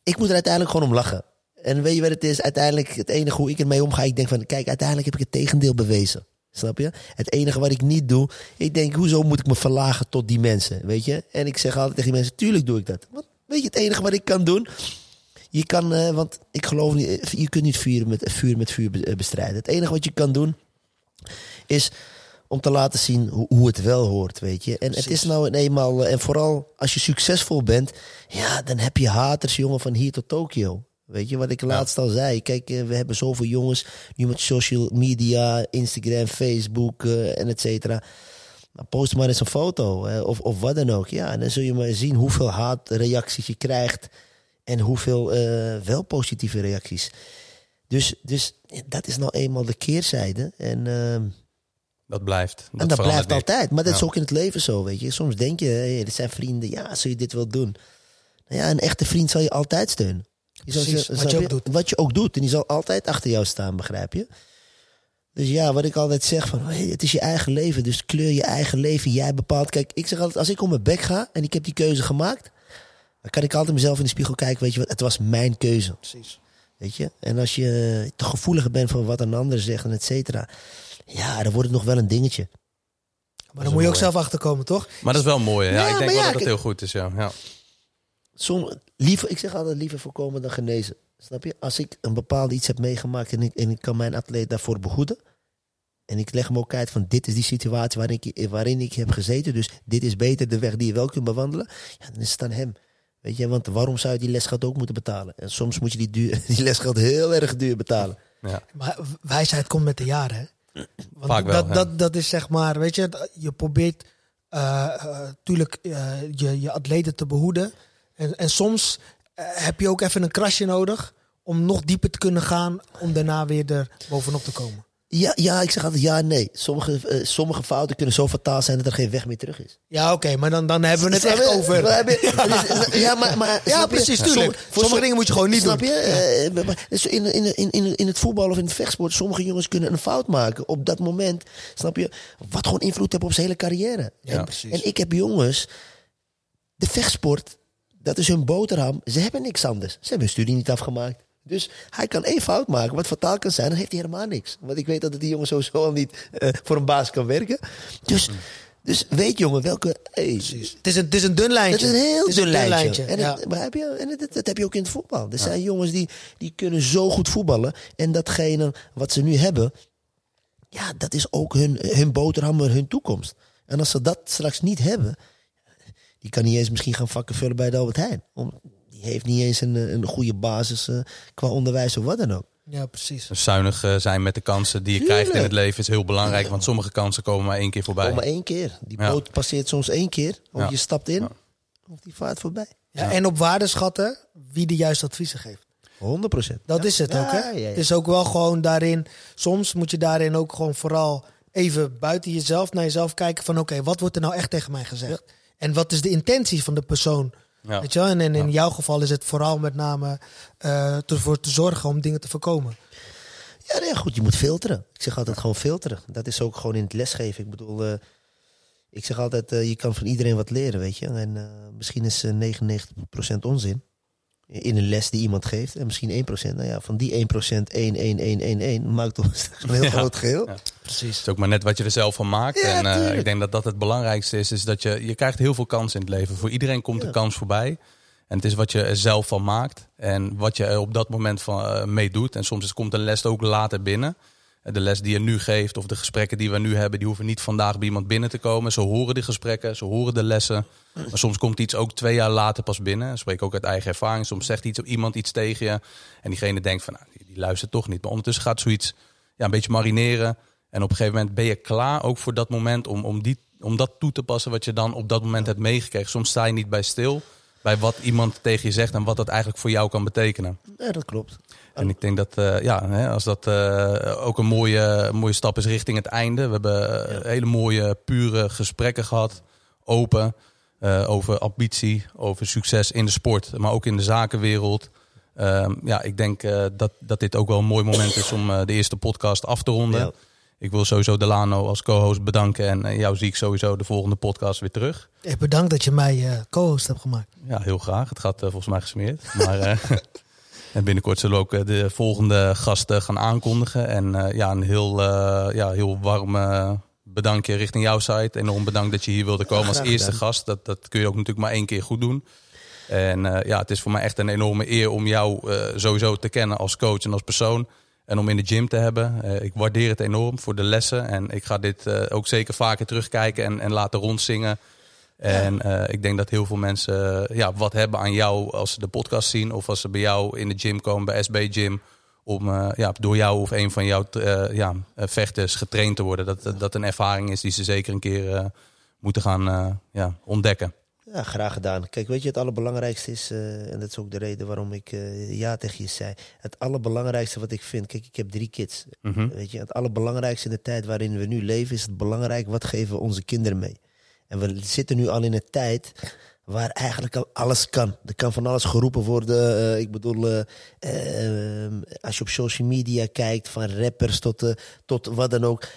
ik moet er uiteindelijk gewoon om lachen. En weet je wat het is? Uiteindelijk, het enige hoe ik ermee omga, ik denk van, kijk, uiteindelijk heb ik het tegendeel bewezen. Snap je? Het enige wat ik niet doe, ik denk, hoezo moet ik me verlagen tot die mensen, weet je? En ik zeg altijd tegen die mensen, tuurlijk doe ik dat. Want weet je, het enige wat ik kan doen, je kan, eh, want ik geloof niet, je kunt niet vuur met vuur, met vuur eh, bestrijden. Het enige wat je kan doen, is om te laten zien hoe, hoe het wel hoort, weet je. En het is nou eenmaal, eh, en vooral als je succesvol bent, ja, dan heb je haters, jongen, van hier tot Tokio. Weet je wat ik laatst al zei? Kijk, we hebben zoveel jongens nu met social media, Instagram, Facebook en et cetera. Nou, post maar eens een foto of, of wat dan ook. Ja, en dan zul je maar zien hoeveel haatreacties je krijgt en hoeveel eh, wel positieve reacties. Dus, dus dat is nou eenmaal de keerzijde. En, ehm, Dat blijft. Dat en dat blijft niet. altijd. Maar dat is ook in het leven zo, weet je. Soms denk je, hey, dit zijn vrienden, ja, zul je dit wel doen? Nou ja, een echte vriend zal je altijd steunen. Je zal- Precies, zal- wat je ook doet. Wat je ook doet. En die zal altijd achter jou staan, begrijp je? Dus ja, wat ik altijd zeg van, hey, het is je eigen leven. Dus kleur je eigen leven. Jij bepaalt. Kijk, ik zeg altijd, als ik om mijn bek ga en ik heb die keuze gemaakt, dan kan ik altijd mezelf in de spiegel kijken. Weet je wat, het was mijn keuze. Precies. Weet je? En als je te gevoeliger bent van wat een ander zegt en et cetera. Ja, dan wordt het nog wel een dingetje. Maar dan moet je ook zelf achterkomen, toch? Maar dat is wel mooi. hè? Ja, Ja, ik denk wel ja, dat het heel goed is. Ja. Ja. Som, liever, ik zeg altijd liever voorkomen dan genezen. Snap je? Als ik een bepaald iets heb meegemaakt en ik, en ik kan mijn atleet daarvoor behoeden. En ik leg hem ook uit van dit is die situatie waarin ik, waarin ik heb gezeten. Dus dit is beter de weg die je wel kunt bewandelen. Ja, dan is het aan hem. Weet je, want waarom zou je die lesgeld ook moeten betalen? En soms moet je die, duur, die lesgeld heel erg duur betalen. Ja. Maar wijsheid komt met de jaren, hè? Want Vaak wel, dat, dat, dat is zeg maar, weet je, je probeert natuurlijk je, je atleten te behoeden. En, en soms heb je ook even een krasje nodig om nog dieper te kunnen gaan om daarna weer er bovenop te komen. Ja, ja ik zeg altijd ja en nee. Sommige, eh, sommige fouten kunnen zo fataal zijn dat er geen weg meer terug is. Ja, oké, maar dan, dan hebben we het echt over. We hebben- Ja, maar, maar Ja, precies, tuurlijk. voor Sommige som- dingen moet je gewoon niet snap doen. je? Eh, dus in, in, in, in, in het voetbal of in het vechtsport, sommige jongens kunnen een fout maken op dat moment. Snap je? Wat gewoon invloed heeft op zijn hele carrière. Ja, en, precies. en ik heb jongens, de vechtsport, dat is hun boterham. Ze hebben niks anders. Ze hebben hun studie niet afgemaakt. Dus hij kan één fout maken, wat fataal kan zijn, dan heeft hij helemaal niks. Want ik weet dat die jongen sowieso al niet eh, voor een baas kan werken. Dus, dus weet jongen, welke... Hey. Het is een, het is een dun lijntje. het is een heel is dun lijntje. En, ja. het, maar heb je, en dat, dat heb je ook in het voetbal. Er zijn jongens die, die kunnen zo goed voetballen. En datgene wat ze nu hebben, ja, dat is ook hun, hun boterham hun toekomst. En als ze dat straks niet hebben, die kan niet eens misschien gaan vakken vullen bij de Albert Heijn. Om, die heeft niet eens een, een goede basis eh, qua onderwijs of wat dan ook. ja, precies. Dus zuinig eh, zijn met de kansen die je Tuurlijk. krijgt in het leven is heel belangrijk. Want sommige kansen komen maar één keer voorbij. Maar één keer. Die Ja. boot passeert soms één keer. Of Ja. je stapt in, Ja. of die vaart voorbij. Ja, En op waarde schatten wie de juiste adviezen geeft. 100 procent. Dat is het Ja, ook, hè? ja, ja. Het is ook wel gewoon daarin... Soms moet je daarin ook gewoon vooral even buiten jezelf naar jezelf kijken van... Oké, wat wordt er nou echt tegen mij gezegd? En wat is de intentie van de persoon? Ja. Weet je wel? En, en in jouw geval is het vooral met name eh, ervoor te zorgen om dingen te voorkomen. Ja, nee, goed, je moet filteren. Ik zeg altijd gewoon filteren. Dat is ook gewoon in het lesgeven. Ik bedoel, eh, ik zeg altijd, eh, je kan van iedereen wat leren, weet je. En eh, misschien is eh 99% onzin in een les die iemand geeft. En misschien 1%. Nou ja, van die 1% 1, 1, 1, 1, 1 maakt toch een heel Ja. groot geheel. Ja. Precies. Het is ook maar net wat je er zelf van maakt. Ja, en eh, ik denk dat dat het belangrijkste is. Is dat je, je krijgt heel veel kansen in het leven. Voor iedereen komt een kans voorbij. En het is wat je er zelf van maakt. En wat je er op dat moment van, eh, mee doet. En soms komt een les ook later binnen. Eh, De les die je nu geeft of de gesprekken die we nu hebben... die hoeven niet vandaag bij iemand binnen te komen. Ze horen die gesprekken, ze horen de lessen. Maar soms komt iets ook twee jaar later pas binnen. Ik spreek ook uit eigen ervaring. Soms zegt iets, iemand iets tegen je. En diegene denkt van, nou, die, die luistert toch niet. Maar ondertussen gaat zoiets ja, een beetje marineren. En op een gegeven moment ben je klaar ook voor dat moment... om, om, die, om dat toe te passen wat je dan op dat moment hebt meegekregen. Soms sta je niet bij stil. bij wat iemand tegen je zegt en wat dat eigenlijk voor jou kan betekenen. Ja, dat klopt. En ik denk dat, eh, ja, hè, als dat eh, ook een mooie, mooie stap is richting het einde. We hebben eh, hele mooie, pure gesprekken gehad. Open. over ambitie, over succes in de sport, maar ook in de zakenwereld. Ehm, ja, ik denk dat, dat dit ook wel een mooi moment is om de eerste podcast af te ronden. Ja. Ik wil sowieso Delano als co-host bedanken. En eh, jou zie ik sowieso de volgende podcast weer terug. Ik bedankt dat je mij eh, co-host hebt gemaakt. Ja, heel graag. Het gaat eh, volgens mij gesmeerd. Maar en binnenkort zullen we ook de volgende gasten gaan aankondigen. En ja, een heel, ja, heel warm bedankje richting jouw site. Enorm bedankt dat je hier wilde komen als eerste gedaan. gast. Dat, dat kun je ook natuurlijk maar één keer goed doen. En ja, het is voor mij echt een enorme eer om jou sowieso te kennen als coach en als persoon. En om in de gym te hebben. Eh, ik waardeer het enorm voor de lessen. En ik ga dit eh, ook zeker vaker terugkijken en, en laten rondzingen. En eh, ik denk dat heel veel mensen ja, wat hebben aan jou als ze de podcast zien. Of als ze bij jou in de gym komen, bij SB Gym. Om ja, door jou of een van jouw ja, vechters getraind te worden. Dat, dat dat een ervaring is die ze zeker een keer moeten gaan ja, ontdekken. Ja, graag gedaan. Kijk, weet je, het allerbelangrijkste is, eh, en dat is ook de reden waarom ik eh, ja tegen je zei. Het allerbelangrijkste wat ik vind, kijk, ik heb drie kids. Mhm. Weet je, het allerbelangrijkste in de tijd waarin we nu leven, is het belangrijk wat geven we onze kinderen mee. En we zitten nu al in een tijd waar eigenlijk al alles kan. Er kan van alles geroepen worden. eh, ik bedoel, eh, eh, als je op social media kijkt, van rappers tot, tot wat dan ook,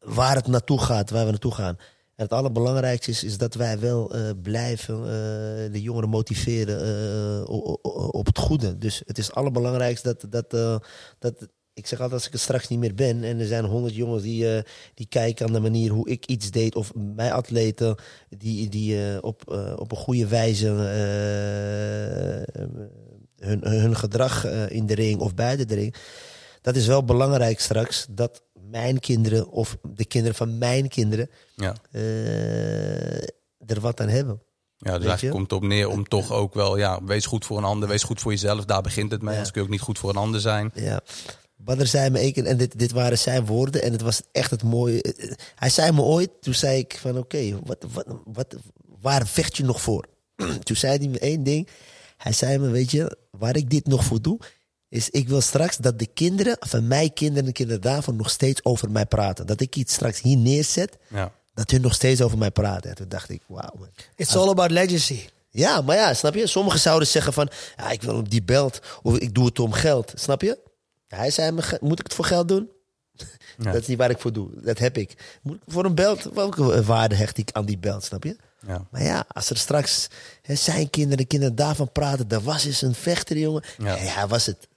waar het naartoe gaat, waar we naartoe gaan. En het allerbelangrijkste is, is dat wij wel eh, blijven eh, de jongeren motiveren eh, op het goede. Dus het is het allerbelangrijkste dat, dat, dat ik zeg altijd als ik er straks niet meer ben en er zijn honderd jongens die, die kijken aan de manier hoe ik iets deed of mijn atleten die, die op, op een goede wijze hun, hun gedrag in de ring of buiten de ring. Dat is wel belangrijk straks dat mijn kinderen of de kinderen van mijn kinderen Ja. eh, er wat aan hebben. Ja, dus eigenlijk komt op neer om toch ook wel, ja, wees goed voor een ander, wees goed voor jezelf. Daar begint het mee. Ja. Anders kun je ook niet goed voor een ander zijn. Ja. Badr zei me keer, en dit, dit waren zijn woorden, en het was echt het mooie. eh, Hij zei me ooit, toen zei ik van oké, wat, wat, wat, waar vecht je nog voor? toen zei hij me één ding. Hij zei me, weet je, waar ik dit nog voor doe, is ik wil straks dat de kinderen van mijn kinderen en kinderen daarvan nog steeds over mij praten. Dat ik iets straks hier neerzet, Ja. dat hun nog steeds over mij praten. En toen dacht ik, wauw. It's all about legacy. Ja, maar ja, snap je? Sommigen zouden zeggen van, ja, ik wil op die belt of ik doe het om geld. Snap je? Hij zei me, "Ge- moet ik het voor geld doen? Ja. Dat is niet waar ik voor doe. Dat heb ik. Moet ik voor een belt? Welke waarde hecht ik aan die belt, snap je? Ja. Maar ja, als er straks hè, zijn kinderen, kinderen daarvan praten, daar was eens een vechter, jongen. Ja. Ja, hij was het.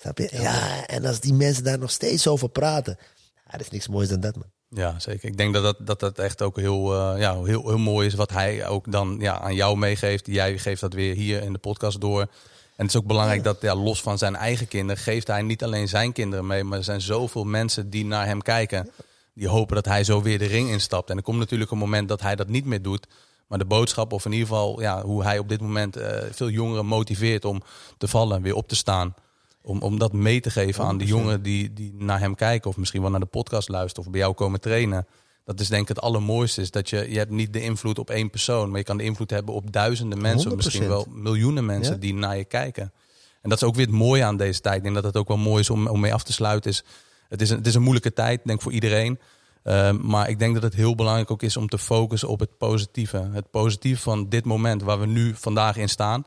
Snap je? Ja, en als die mensen daar nog steeds over praten, ja, dat is niks moois dan dat, man. Ja, zeker. Ik denk dat dat, dat, dat echt ook heel, eh, ja, heel, heel mooi is wat hij ook dan ja, aan jou meegeeft. Jij geeft dat weer hier in de podcast door. En het is ook belangrijk dat ja, los van zijn eigen kinderen geeft hij niet alleen zijn kinderen mee, maar er zijn zoveel mensen die naar hem kijken. Die hopen dat hij zo weer de ring instapt. En er komt natuurlijk een moment dat hij dat niet meer doet. Maar de boodschap, of in ieder geval ja, hoe hij op dit moment eh, veel jongeren motiveert om te vallen, weer op te staan. Om, om dat mee te geven aan de jongeren die, die naar hem kijken. Of misschien wel naar de podcast luisteren of bij jou komen trainen. Dat is denk ik het allermooiste. Is dat je, je hebt niet de invloed op één persoon. Maar je kan de invloed hebben op duizenden mensen. Of misschien 100%. wel miljoenen mensen Ja. die naar je kijken. En dat is ook weer het mooie aan deze tijd. Ik denk dat het ook wel mooi is om, om mee af te sluiten. Is, het, is een, het is een moeilijke tijd, denk ik, voor iedereen. Ehm, maar ik denk dat het heel belangrijk ook is om te focussen op het positieve. Het positieve van dit moment waar we nu vandaag in staan.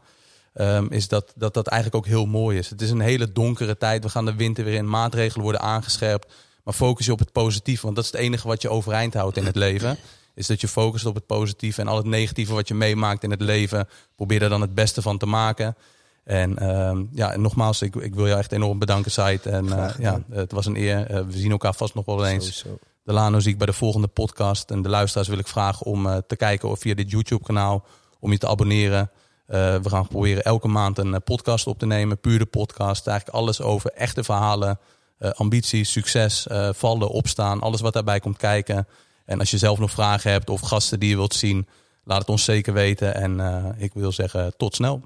Ehm, is dat, dat dat eigenlijk ook heel mooi is. Het is een hele donkere tijd. We gaan de winter weer in. Maatregelen worden aangescherpt. Maar focus je op het positieve. Want dat is het enige wat je overeind houdt in het leven. Is dat je focust op het positieve. En al het negatieve wat je meemaakt in het leven. Probeer er dan het beste van te maken. En ehm, ja, en nogmaals, ik, ik wil jou echt enorm bedanken, Said. En eh, ja, het was een eer. Eh, we zien elkaar vast nog wel eens. Sowieso. Delano zie ik bij de volgende podcast. En de luisteraars wil ik vragen om eh, te kijken of via dit YouTube kanaal. Om je te abonneren. Eh, we gaan proberen elke maand een eh, podcast op te nemen. Puur de podcast. Eigenlijk alles over echte verhalen. eh, ambitie, succes, vallen, opstaan. Alles wat daarbij komt kijken. En als je zelf nog vragen hebt of gasten die je wilt zien. Laat het ons zeker weten. En ik wil zeggen tot snel.